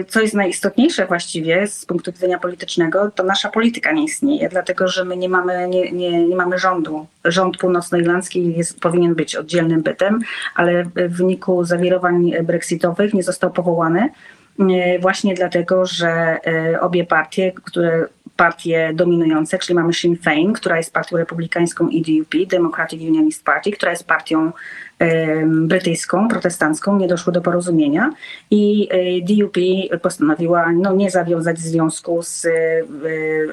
co jest najistotniejsze właściwie z punktu widzenia politycznego, to nasza polityka nie istnieje, dlatego że my nie mamy, nie, nie, nie mamy rządu. Rząd północnoirlandzki jest, powinien być oddzielnym bytem, ale w wyniku zawirowań brexitowych nie został powołany e, właśnie dlatego, że e, obie partie, które partie dominujące, czyli mamy Sinn Féin, która jest partią republikańską i DUP, Democratic Unionist Party, która jest partią brytyjską, protestancką, nie doszło do porozumienia i e, DUP postanowiła no, nie zawiązać związku z e,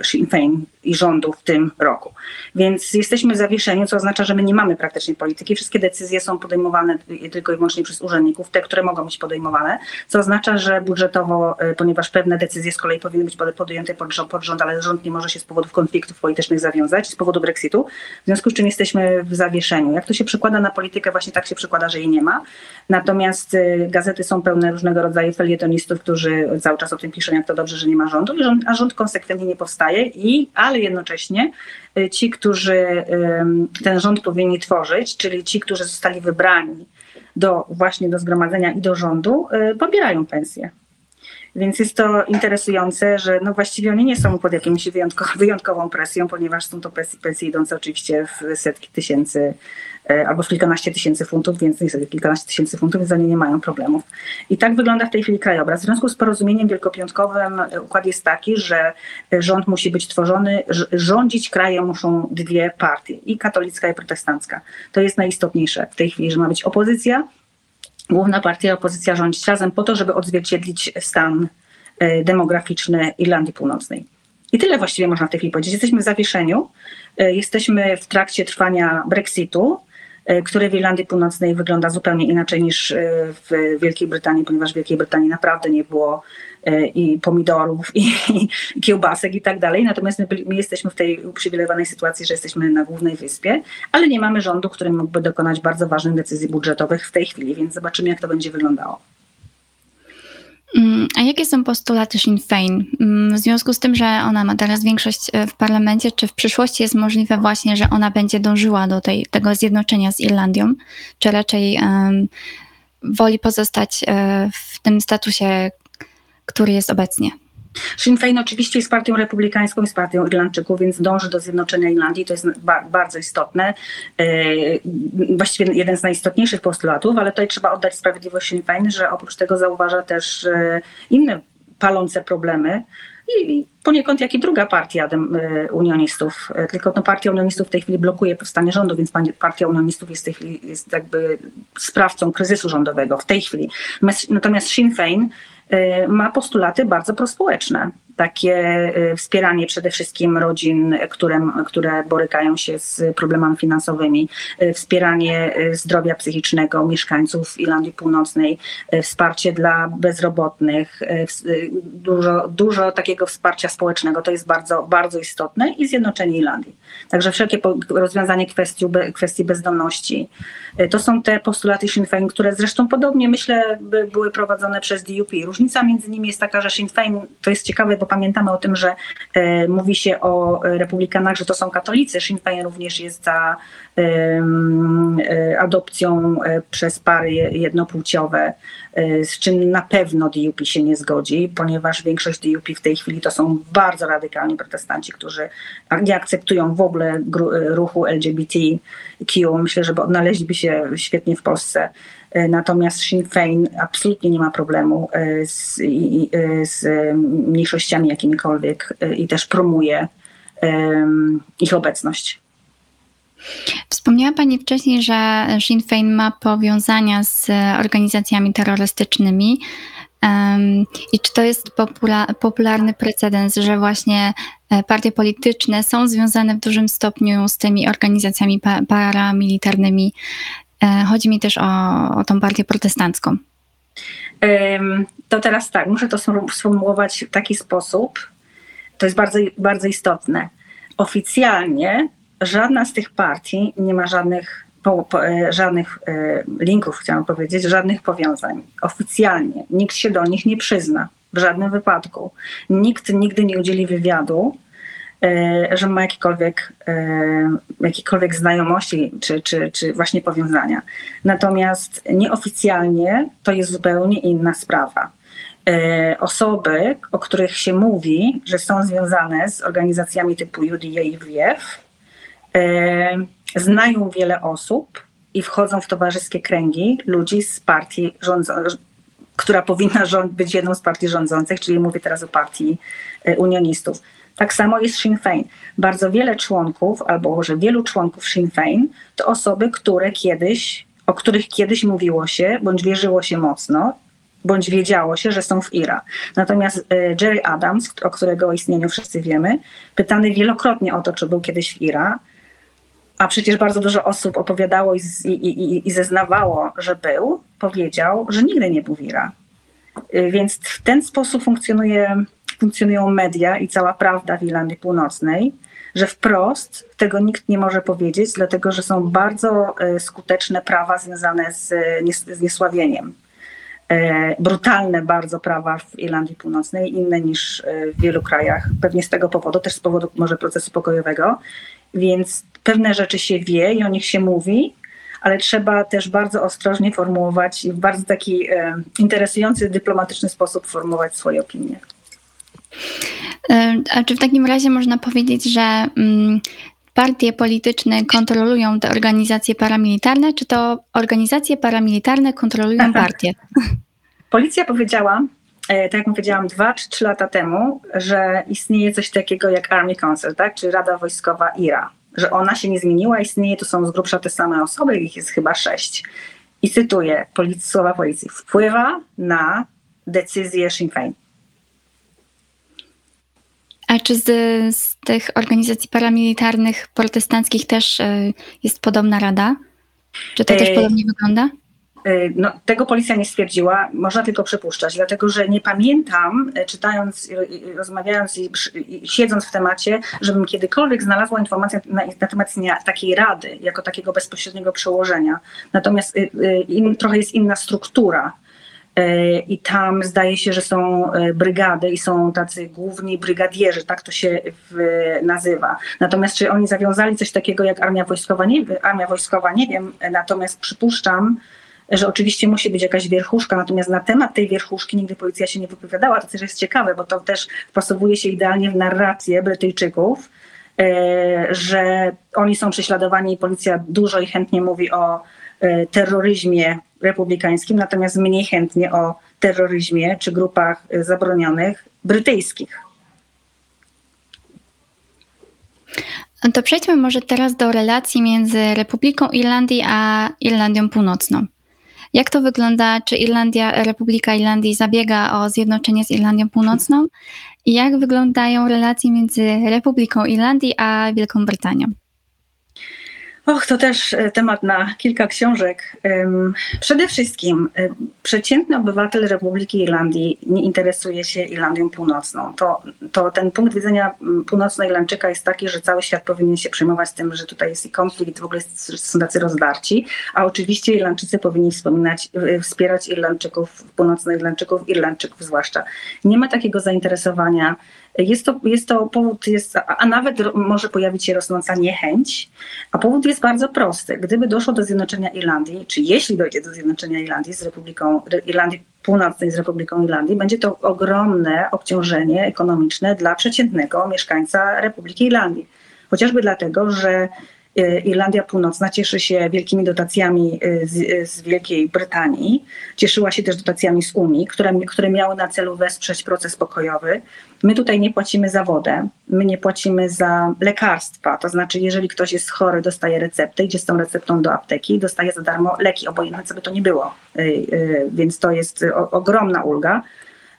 Sinn Féin i rządu w tym roku. Więc jesteśmy w zawieszeniu, co oznacza, że my nie mamy praktycznie polityki. Wszystkie decyzje są podejmowane tylko i wyłącznie przez urzędników, te, które mogą być podejmowane, co oznacza, że budżetowo, e, ponieważ pewne decyzje z kolei powinny być podjęte pod rząd, pod rząd ale rząd nie może się z powodów konfliktów politycznych zawiązać, z powodu Brexitu, w związku z czym jesteśmy w zawieszeniu. Jak to się przekłada na politykę właśnie tak się przekłada, że jej nie ma. Natomiast y, gazety są pełne różnego rodzaju felietonistów, którzy cały czas o tym piszą, jak to dobrze, że nie ma rządu, a rząd konsekwentnie nie powstaje, i, ale jednocześnie y, ci, którzy ten rząd powinni tworzyć, czyli ci, którzy zostali wybrani do właśnie do zgromadzenia i do rządu, y, pobierają pensje. Więc jest to interesujące, że no właściwie oni nie są pod jakimś wyjątkową presją, ponieważ są to pensje, idące oczywiście w setki tysięcy albo w kilkanaście tysięcy funtów, więc niestety kilkanaście tysięcy funtów, więc oni nie mają problemów. I tak wygląda w tej chwili krajobraz. W związku z porozumieniem wielkopiątkowym e, układ jest taki, że e, rząd musi być tworzony, rządzić krajem muszą dwie partie, i katolicka, i protestancka. To jest najistotniejsze w tej chwili, że ma być opozycja, główna partia opozycja rządzić razem po to, żeby odzwierciedlić stan demograficzny Irlandii Północnej. I tyle właściwie można w tej chwili powiedzieć. Jesteśmy w zawieszeniu, jesteśmy w trakcie trwania Brexitu, E, które w Irlandii Północnej wygląda zupełnie inaczej niż e, w Wielkiej Brytanii, ponieważ w Wielkiej Brytanii naprawdę nie było e, i pomidorów, i, i kiełbasek i tak dalej. Natomiast my, my, jesteśmy w tej uprzywilejowanej sytuacji, że jesteśmy na głównej wyspie, ale nie mamy rządu, który mógłby dokonać bardzo ważnych decyzji budżetowych w tej chwili, więc zobaczymy, jak to będzie wyglądało. Mm, a jakie są postulaty Sinn Féin? Mm, w związku z tym, że ona ma teraz większość e, w parlamencie, czy w przyszłości jest możliwe właśnie, że ona będzie dążyła do tej, tego zjednoczenia z Irlandią, czy raczej um, woli pozostać e, w tym statusie, który jest obecnie? Sinn Féin oczywiście jest partią republikańską, jest partią Irlandczyków, więc dąży do zjednoczenia Irlandii. To jest ba bardzo istotne. E, właściwie jeden z najistotniejszych postulatów, ale tutaj trzeba oddać sprawiedliwość Sinn Féin, że oprócz tego zauważa też e, inne palące problemy, i poniekąd jak i druga partia e, unionistów. Tylko no, partia unionistów w tej chwili blokuje powstanie rządu, więc partia unionistów jest w tej chwili jest jakby sprawcą kryzysu rządowego w tej chwili. Natomiast Sinn Féin Y, ma postulaty bardzo prospołeczne. Takie y, wspieranie przede wszystkim rodzin, które, które borykają się z problemami finansowymi, y, wspieranie zdrowia psychicznego mieszkańców Irlandii Północnej, wsparcie dla bezrobotnych, dużo, dużo takiego wsparcia społecznego. To jest bardzo, bardzo istotne i zjednoczenie Irlandii. Także wszelkie rozwiązanie kwestii, kwestii bezdomności. To są te postulaty Sinn Féin, które zresztą podobnie myślę były prowadzone przez DUP. Różnica między nimi jest taka, że Sinn Féin, to jest ciekawe, bo pamiętamy o tym, że e, mówi się o republikanach, że to są katolicy. Sinn Féin również jest za e, adopcją e, przez pary jednopłciowe, e, z czym na pewno DUP się nie zgodzi, ponieważ większość DUP w tej chwili to są bardzo radykalni protestanci, którzy nie akceptują w ogóle e, ruchu LGBTQ. Myślę, że odnaleźliby się świetnie w Polsce. E, natomiast Sinn Féin absolutnie nie ma problemu e, z, e, z mniejszościami jakimikolwiek i też promuje ich obecność. Wspomniała Pani wcześniej, że Sinn Féin ma powiązania z organizacjami terrorystycznymi. I czy to jest popularny precedens, że właśnie partie polityczne są związane w dużym stopniu z tymi organizacjami paramilitarnymi chodzi mi też o, o tą partię protestancką. To teraz tak, muszę to sformułować w taki sposób, to jest bardzo, bardzo istotne. Oficjalnie żadna z tych partii nie ma żadnych, e, żadnych e, linków, chciałam powiedzieć, żadnych powiązań. Oficjalnie nikt się do nich nie przyzna w żadnym wypadku. Nikt nigdy nie udzieli wywiadu, e, że ma jakiekolwiek, jakiekolwiek znajomości czy, czy, czy właśnie powiązania. Natomiast nieoficjalnie to jest zupełnie inna sprawa. Osoby, o których się mówi, że są związane z organizacjami typu UDA i WF, znają wiele osób i wchodzą w towarzyskie kręgi ludzi z partii rządzącej, która powinna być jedną z partii rządzących, czyli mówię teraz o partii e, unionistów. Tak samo jest Sinn Féin. Bardzo wiele członków, albo może wielu członków Sinn Féin, to osoby, które kiedyś, o których kiedyś mówiło się, bądź wierzyło się mocno, bądź wiedziało się, że są w IRA. Natomiast e, Jerry Adams, o którego istnieniu wszyscy wiemy, pytany wielokrotnie o to, czy był kiedyś w IRA, a przecież bardzo dużo osób opowiadało i, i, i, i zeznawało, że był, powiedział, że nigdy nie był wira. Y, więc w ten sposób funkcjonuje, funkcjonują media i cała prawda w Irlandii Północnej, że wprost tego nikt nie może powiedzieć, dlatego że są bardzo y, skuteczne prawa związane z, z niesławieniem. Y, brutalne bardzo prawa w Irlandii Północnej, inne niż w wielu krajach, pewnie z tego powodu, też z powodu może procesu pokojowego. Więc pewne rzeczy się wie i o nich się mówi, ale trzeba też bardzo ostrożnie formułować i w bardzo taki e, interesujący, dyplomatyczny sposób formułować swoje opinie. A czy w takim razie można powiedzieć, że mm, partie polityczne kontrolują te organizacje paramilitarne, czy to organizacje paramilitarne kontrolują partie? Policja powiedziała, e, tak jak powiedziałam, dwa czy trzy lata temu, że istnieje coś takiego jak Army Council, tak? czy Rada Wojskowa IRA że ona się nie zmieniła, istnieje, to są z grubsza te same osoby, ich jest chyba sześć. I cytuję polic słowa policji, wpływa na decyzję Sinn Féin. A czy z, z tych organizacji paramilitarnych protestanckich też y, jest podobna rada? Czy to też podobnie wygląda? Y, no, tego policja nie stwierdziła, można tylko przypuszczać, dlatego że nie pamiętam, y, czytając, rozmawiając i, i siedząc w temacie, żebym kiedykolwiek znalazła informację na, na temat takiej rady, jako takiego bezpośredniego przełożenia. Natomiast y, in, trochę jest inna struktura. I tam zdaje się, że są brygady i są tacy główni brygadierzy, tak to się nazywa. Natomiast czy oni zawiązali coś takiego jak armia wojskowa, nie, armia wojskowa, nie wiem. Natomiast przypuszczam, że oczywiście musi być jakaś wierchuszka, natomiast na temat tej wierchuszki nigdy policja się nie wypowiadała. To też jest ciekawe, bo to też wpasowuje się idealnie w narrację Brytyjczyków, e, że oni są prześladowani i policja dużo i chętnie mówi o e, terroryzmie republikańskim, natomiast mniej chętnie o terroryzmie czy grupach zabronionych brytyjskich. To przejdźmy może teraz do relacji między Republiką Irlandii a Irlandią Północną. Jak to wygląda? Czy Irlandia, Republika Irlandii zabiega o zjednoczenie z Irlandią Północną? I jak wyglądają relacje między Republiką Irlandii a Wielką Brytanią? Och, to też e, temat na kilka książek. Przede wszystkim e, przeciętny obywatel Republiki Irlandii nie interesuje się Irlandią Północną. To, to ten punkt widzenia północnoirlandczyka jest taki, że cały świat powinien się przejmować tym, że tutaj jest i konflikt, w ogóle są tacy rozdarci, a oczywiście Irlandczycy powinni wspominać, e, wspierać Irlandczyków, północnoirlandczyków, Irlandczyków zwłaszcza. Nie ma takiego zainteresowania jest to, jest to powód, jest, a nawet może pojawić się rosnąca niechęć, a powód jest bardzo prosty. Gdyby doszło do zjednoczenia Irlandii, czy jeśli dojdzie do zjednoczenia Irlandii z Republiką, Irlandii Północnej z Republiką Irlandii, będzie to ogromne obciążenie ekonomiczne dla przeciętnego mieszkańca Republiki Irlandii. Chociażby dlatego, że Irlandia Północna cieszy się wielkimi dotacjami e, z, e, z, Wielkiej Brytanii, cieszyła się też dotacjami z Unii, które, które miały na celu wesprzeć proces pokojowy. My tutaj nie płacimy za wodę, my nie płacimy za lekarstwa, to znaczy jeżeli ktoś jest chory, dostaje receptę, idzie z tą receptą do apteki, dostaje za darmo leki, obojętne co by to nie było, więc to jest ogromna ulga.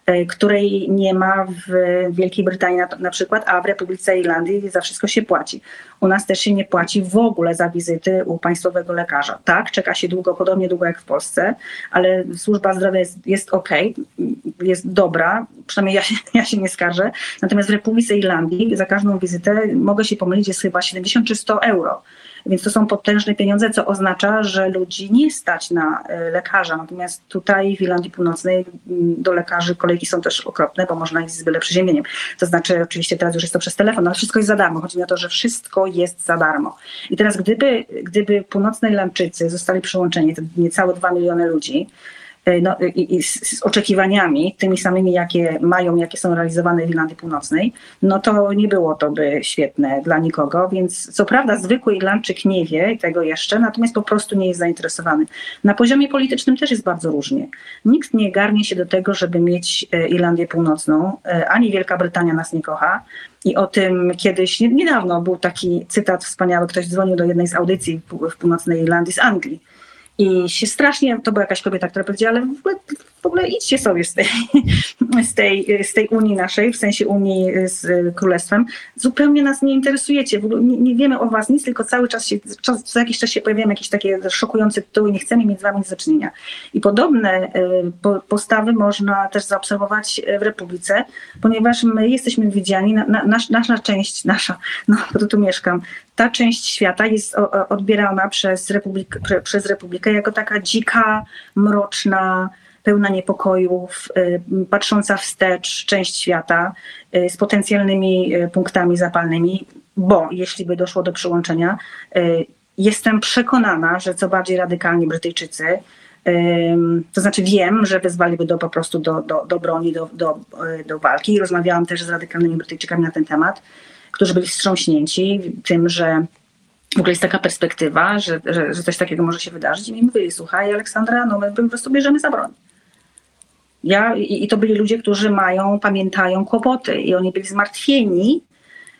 E, której nie ma w Wielkiej Brytanii na, na, przykład, a w Republice Irlandii za wszystko się płaci. U nas też się nie płaci w ogóle za wizyty u państwowego lekarza. Tak, czeka się długo, podobnie długo jak w Polsce, ale służba zdrowia jest, jest ok, jest dobra, przynajmniej ja się, ja się nie skarżę. Natomiast w Republice Irlandii za każdą wizytę mogę się pomylić, jest chyba 70 czy 100 euro. Więc to są potężne pieniądze, co oznacza, że ludzi nie stać na e, lekarza. Natomiast tutaj w Irlandii Północnej mm, do lekarzy kolejki są też okropne, bo można iść z byle przeziębieniem. To znaczy, oczywiście teraz już jest to przez telefon, ale wszystko jest za darmo. Chodzi mi o to, że wszystko jest za darmo. I teraz, gdyby, gdyby północnej Irlandczycy zostali przyłączeni, to niecałe 2 miliony ludzi, no, i, i z, z, oczekiwaniami, tymi samymi, jakie mają, jakie są realizowane w Irlandii Północnej, no to nie było to by świetne dla nikogo, więc co prawda zwykły Irlandczyk nie wie tego jeszcze, natomiast po prostu nie jest zainteresowany. Na poziomie politycznym też jest bardzo różnie. Nikt nie garnie się do tego, żeby mieć e, Irlandię Północną, e, ani Wielka Brytania nas nie kocha, i o tym kiedyś, niedawno był taki cytat wspaniały, ktoś dzwonił do jednej z audycji w północnej Irlandii z Anglii i się strasznie, to była jakaś kobieta, która powiedziała, ale w ogóle, w ogóle idźcie sobie z tej, z, tej, z tej Unii naszej, w sensie Unii z Królestwem. Zupełnie nas nie interesujecie, w ogóle nie, nie wiemy o was nic, tylko cały czas się, czas, co jakiś czas się pojawiają jakieś takie szokujące tytuły, nie chcemy mieć z wami nic do czynienia. I podobne y, postawy można też zaobserwować w Republice, ponieważ my jesteśmy widziani, na, na, nasza część, nasza, no bo tu mieszkam, ta część świata jest odbierana przez, Republik, przez Republikę jako taka dzika, mroczna, pełna niepokojów, y, patrząca wstecz część świata y, z potencjalnymi y, punktami zapalnymi, bo jeśli by doszło do przyłączenia, jestem przekonana, że co bardziej radykalni Brytyjczycy, to znaczy wiem, że wezwaliby do, po prostu do, do, do broni, do, do, do walki. Rozmawiałam też z radykalnymi Brytyjczykami na ten temat którzy byli wstrząśnięci tym, że w ogóle jest taka perspektywa, że, że, że coś takiego może się wydarzyć. I mi mówili, słuchaj Aleksandra, no my po prostu bierzemy za broń. Ja, i, I to byli ludzie, którzy mają, pamiętają kłopoty i oni byli zmartwieni,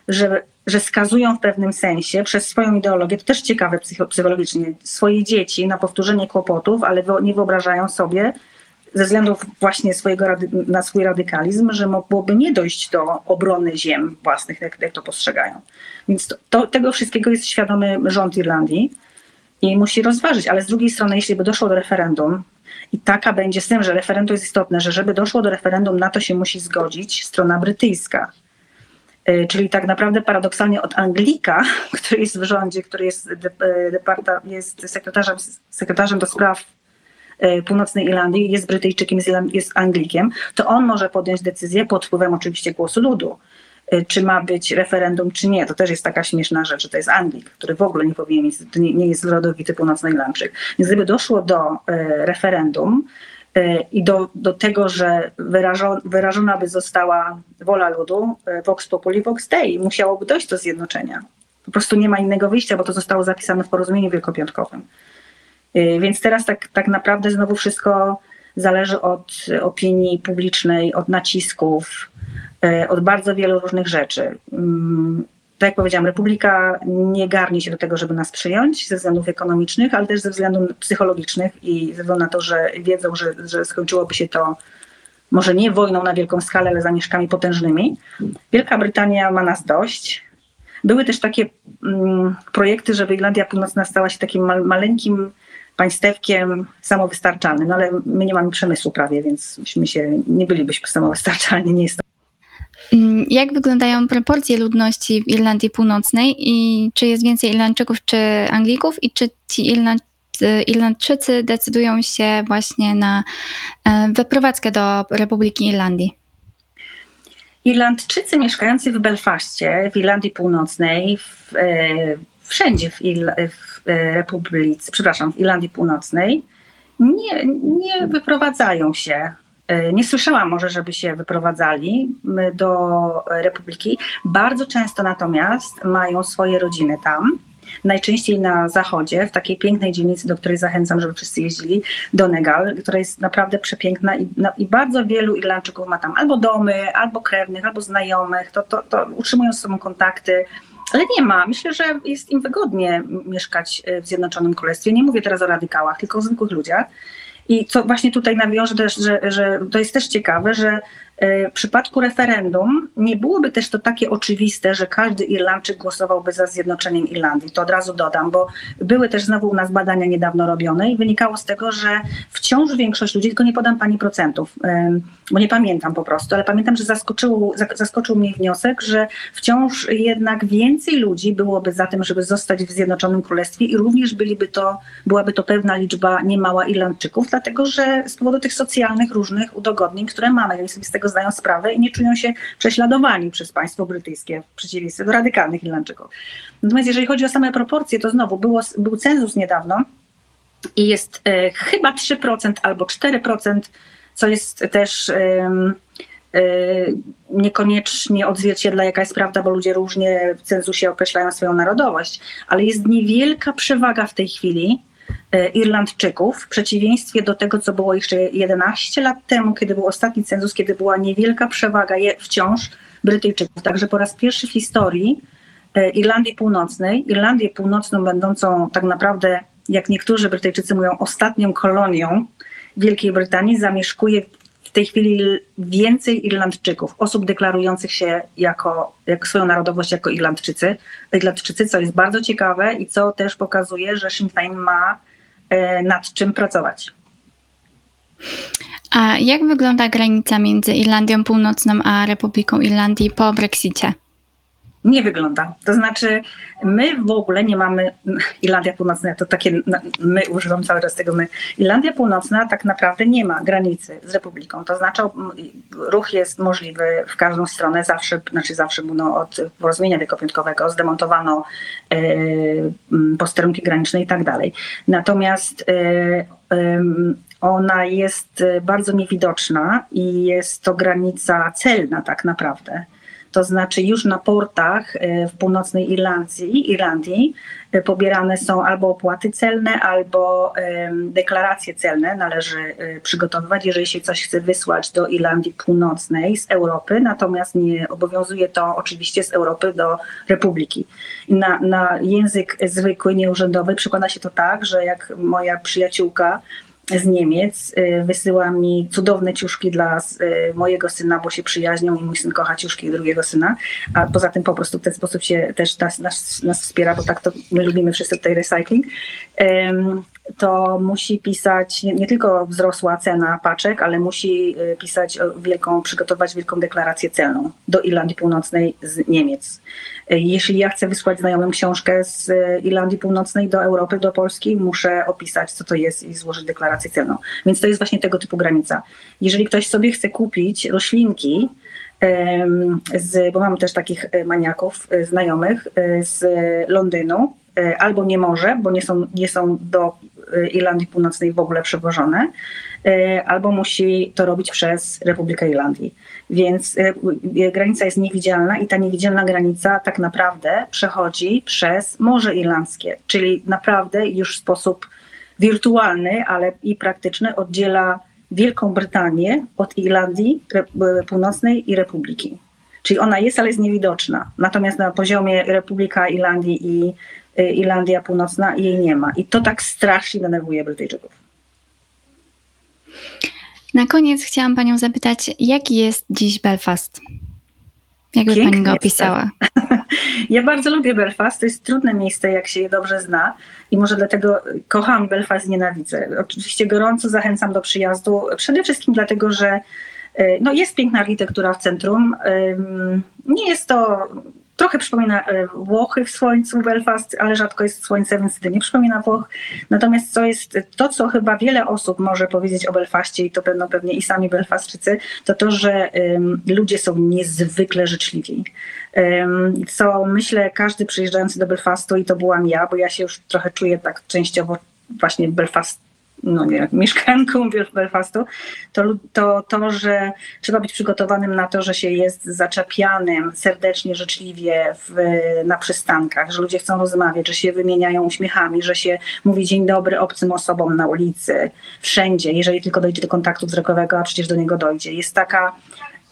że, że skazują w pewnym sensie przez swoją ideologię, to też ciekawe psychologicznie, swoje dzieci na powtórzenie kłopotów, ale nie wyobrażają sobie, ze względu właśnie swojego, na swój radykalizm, że mogłoby nie dojść do obrony ziem własnych, jak, jak to postrzegają. Więc to, to, tego wszystkiego jest świadomy rząd Irlandii i musi rozważyć, ale z drugiej strony, jeśli by doszło do referendum, i taka będzie z tym, że referendum jest istotne, że żeby doszło do referendum, na to się musi zgodzić strona brytyjska. Y, czyli tak naprawdę paradoksalnie od Anglika, który jest w rządzie, który jest, de, departa, jest sekretarzem, sekretarzem do spraw E, północnej Irlandii, jest Brytyjczykiem, jest Anglikiem, to on może podjąć decyzję pod wpływem oczywiście głosu ludu e, czy ma być referendum, czy nie. To też jest taka śmieszna rzecz, że to jest Anglik, który w ogóle nie powinien mieć, nie, nie jest rodowity północnoirlandczyk. Więc gdyby doszło do e, referendum i do, do tego, że wyrażo, wyrażona by została wola ludu, vox populi, vox dei, musiałoby dojść do zjednoczenia. Po prostu nie ma innego wyjścia, bo to zostało zapisane w porozumieniu wielkopiątkowym. Y, więc teraz tak, tak naprawdę znowu wszystko zależy od opinii publicznej, od nacisków, y, od bardzo wielu różnych rzeczy. Mm, tak jak powiedziałam, Republika nie garnie się do tego, żeby nas przyjąć ze względów ekonomicznych, ale też ze względów psychologicznych i ze względu na to, że wiedzą, że, że skończyłoby się to może nie wojną na wielką skalę, ale zamieszkami potężnymi. Wielka Brytania ma nas dość. Były też takie mm, projekty, żeby Irlandia Północna stała się takim mal, maleńkim państewkiem samowystarczalnym, no ale my nie mamy przemysłu prawie, więc my się nie bylibyśmy samowystarczalni, nie jest to. Mm, jak wyglądają proporcje ludności w Irlandii Północnej i czy jest więcej Irlandczyków czy Anglików i czy ci Irland, Irlandczycy decydują się właśnie na e, wyprowadzkę do Republiki Irlandii? Irlandczycy mieszkający w Belfaście, w Irlandii Północnej, w, e, wszędzie w, Il, w e, Republice, przepraszam, w Irlandii Północnej, nie, nie wyprowadzają się. E, nie słyszałam może, żeby się wyprowadzali do Republiki. Bardzo często natomiast mają swoje rodziny tam. Najczęściej na zachodzie, w takiej pięknej dzielnicy, do której zachęcam, żeby wszyscy jeździli, Donegal, która jest naprawdę przepiękna i, no, i bardzo wielu Irlandczyków ma tam albo domy, albo krewnych, albo znajomych, to, to, to utrzymują z sobą kontakty ale nie ma. Myślę, że jest im wygodnie mieszkać e, w Zjednoczonym Królestwie. Nie mówię teraz o radykałach, tylko o zwykłych ludziach. I co właśnie tutaj nawiążę też, że, że to jest też ciekawe, że w przypadku referendum nie byłoby też to takie oczywiste, że każdy Irlandczyk głosowałby za zjednoczeniem Irlandii. To od razu dodam, bo były też znowu u nas badania niedawno robione i wynikało z tego, że wciąż większość ludzi, tylko nie podam pani procentów, em, bo nie pamiętam po prostu, ale pamiętam, że zaskoczył, zaskoczył mnie wniosek, że wciąż jednak więcej ludzi byłoby za tym, żeby zostać w Zjednoczonym Królestwie i również byliby to, byłaby to pewna liczba niemała Irlandczyków, dlatego że z powodu tych socjalnych różnych udogodnień, które mamy, oni sobie z tego zdają sprawę i nie czują się prześladowani przez państwo brytyjskie w przeciwieństwie do radykalnych Irlandczyków. Natomiast jeżeli chodzi o same proporcje, to znowu było, był cenzus niedawno i jest e, chyba 3% albo 4%, co jest też e, niekoniecznie odzwierciedla, jaka jest prawda, bo ludzie różnie w cenzusie określają swoją narodowość, ale jest niewielka przewaga w tej chwili Irlandczyków, w przeciwieństwie do tego, co było jeszcze 11 lat temu, kiedy był ostatni cenzus, kiedy była niewielka przewaga wciąż Brytyjczyków. Także po raz pierwszy w historii e, Irlandii Północnej, Irlandię Północną będącą tak naprawdę, jak niektórzy Brytyjczycy mówią, ostatnią kolonią Wielkiej Brytanii, zamieszkuje w tej chwili więcej Irlandczyków, osób deklarujących się jako, jako swoją narodowość jako Irlandczycy, Irlandczycy, co jest bardzo ciekawe i co też pokazuje, że Sinn Féin ma e, nad czym pracować. A jak wygląda granica między Irlandią Północną a Republiką Irlandii po Brexicie? Nie wygląda. To znaczy, my w ogóle nie mamy. Irlandia Północna, to takie. My używam cały czas tego my. Irlandia Północna tak naprawdę nie ma granicy z Republiką. To znaczy, ruch jest możliwy w każdą stronę. Zawsze, znaczy zawsze no, od porozumienia wielkopiątkowego zdemontowano e, posterunki graniczne i tak dalej. Natomiast e, ona jest e, bardzo niewidoczna i jest to granica celna tak naprawdę. To znaczy już na portach e, w północnej Irlandii, Irlandii e, pobierane są albo opłaty celne, albo deklaracje celne należy e, przygotowywać, jeżeli się coś chce wysłać do Irlandii Północnej z Europy, natomiast nie obowiązuje to oczywiście z Europy do Republiki. Na, na język zwykły, nieurzędowy przekłada się to tak, że jak moja przyjaciółka z Niemiec y, wysyła mi cudowne ciuszki dla y, mojego syna, bo się przyjaźnią i mój syn kocha ciuszki drugiego syna, a poza tym po prostu w ten sposób się też nas, nas, nas wspiera, bo tak to my lubimy wszyscy tutaj recycling, to musi pisać, nie, nie tylko wzrosła cena paczek, ale musi y, pisać wielką, przygotować wielką deklarację celną do Irlandii Północnej z Niemiec. Jeśli ja chcę wysłać znajomym książkę z y, Irlandii Północnej do Europy, do Polski, muszę opisać, co to jest i złożyć deklarację celną. Więc to jest właśnie tego typu granica. Jeżeli ktoś sobie chce kupić roślinki, z, bo mamy też takich e, maniaków e, znajomych e, z Londynu, e, albo nie może, bo nie są, nie są do e, Irlandii Północnej w ogóle przewożone, e, albo musi to robić przez Republikę Irlandii. Więc e, e, granica jest niewidzialna i ta niewidzialna granica tak naprawdę przechodzi przez Morze Irlandzkie, czyli naprawdę już w sposób wirtualny, ale i praktyczny oddziela Wielką Brytanię od Irlandii Północnej i Republiki. Czyli ona jest, ale jest niewidoczna. Natomiast na poziomie Republika Irlandii i Irlandia Północna jej nie ma. I to tak strasznie denerwuje Brytyjczyków. Na koniec chciałam Panią zapytać, jaki jest dziś Belfast? Jakby Pani Piękny go opisała? Ja bardzo lubię Belfast. To jest trudne miejsce, jak się je dobrze zna. I może dlatego kocham Belfast i nienawidzę. Oczywiście gorąco zachęcam do przyjazdu. Przede wszystkim dlatego, że y, no, jest piękna architektura w centrum. Nie jest to. Trochę przypomina e, Włochy w słońcu Belfast, ale rzadko jest słońce, więc wtedy nie przypomina Włoch. Natomiast co jest to, co chyba wiele osób może powiedzieć o Belfaście, i to będą pewnie i sami Belfastczycy, to to, że ym, ludzie są niezwykle życzliwi. Ym, Co myślę, każdy przyjeżdżający do Belfastu, i to byłam ja, bo ja się już trochę czuję tak częściowo właśnie Belfast, no nie, mieszkanką Bel- Belfastu, to, to to, że trzeba być przygotowanym na to, że się jest zaczepianym serdecznie, życzliwie w, na przystankach, że ludzie chcą rozmawiać, że się wymieniają uśmiechami, że się mówi dzień dobry obcym osobom na ulicy, wszędzie, jeżeli tylko dojdzie do kontaktu wzrokowego, a przecież do niego dojdzie. Jest taka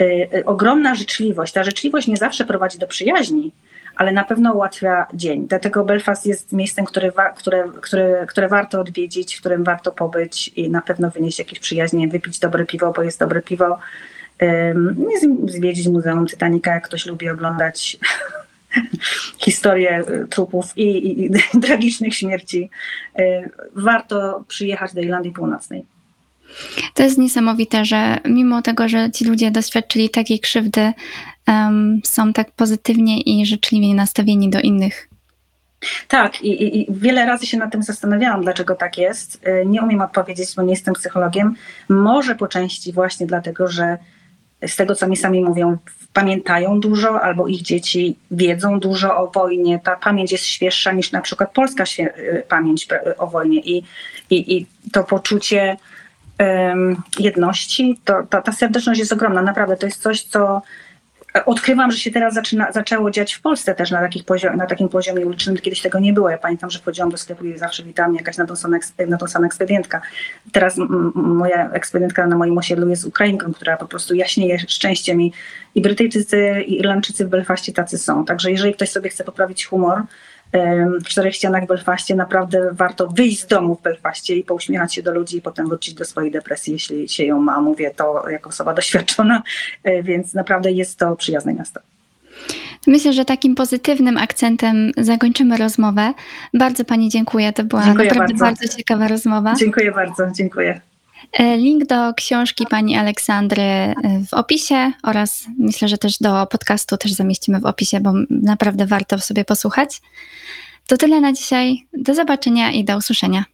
y, y, ogromna życzliwość. Ta życzliwość nie zawsze prowadzi do przyjaźni, ale na pewno ułatwia dzień. Dlatego Belfast jest miejscem, które, które, które, które warto odwiedzić, w którym warto pobyć i na pewno wynieść jakieś przyjaźnie, wypić dobre piwo, bo jest dobre piwo. Zwiedzić Muzeum Titanica, jak ktoś lubi oglądać historię y, trupów i, i, i tragicznych śmierci. Y, Warto przyjechać do Irlandii Północnej. To jest niesamowite, że mimo tego, że ci ludzie doświadczyli takiej krzywdy, em, są tak pozytywnie i życzliwie nastawieni do innych. Tak, i, i, wiele razy się nad tym zastanawiałam, dlaczego tak jest. Y, Nie umiem odpowiedzieć, bo nie jestem psychologiem. Może po części właśnie dlatego, że z tego, co mi sami mówią, pamiętają dużo, albo ich dzieci wiedzą dużo o wojnie. Ta pamięć jest świeższa niż na przykład polska y, pamięć pre- o wojnie. I, i, i to poczucie em, jedności, to, ta, ta serdeczność jest ogromna. Naprawdę to jest coś, co odkrywam, że się teraz zaczyna, zaczęło dziać w Polsce też na, poziom, na takim poziomie ulicznym. Kiedyś tego nie było. Ja pamiętam, że wchodziłam do sklepu i zawsze witała mnie jakaś nadąsana, eks- nadąsana ekspedientka. Teraz m, m, moja ekspedientka na moim osiedlu jest Ukrainką, która po prostu jaśnieje szczęściem i, i Brytyjczycy i Irlandczycy w Belfaście tacy są. Także jeżeli ktoś sobie chce poprawić humor, w czterech ścianach w Belfaście naprawdę warto wyjść z domu w Belfaście i pouśmiechać się do ludzi i potem wrócić do swojej depresji, jeśli się ją ma. Mówię to jako osoba doświadczona, e, więc naprawdę jest to przyjazne miasto. Myślę, że takim pozytywnym akcentem zakończymy rozmowę. Bardzo Pani dziękuję. To była Dziękuję naprawdę bardzo. bardzo. ciekawa rozmowa. Dziękuję bardzo, dziękuję. E, Link do książki pani Aleksandry e, w opisie oraz myślę, że też do podcastu też zamieścimy w opisie, bo naprawdę warto sobie posłuchać. To tyle na dzisiaj. Do zobaczenia i do usłyszenia.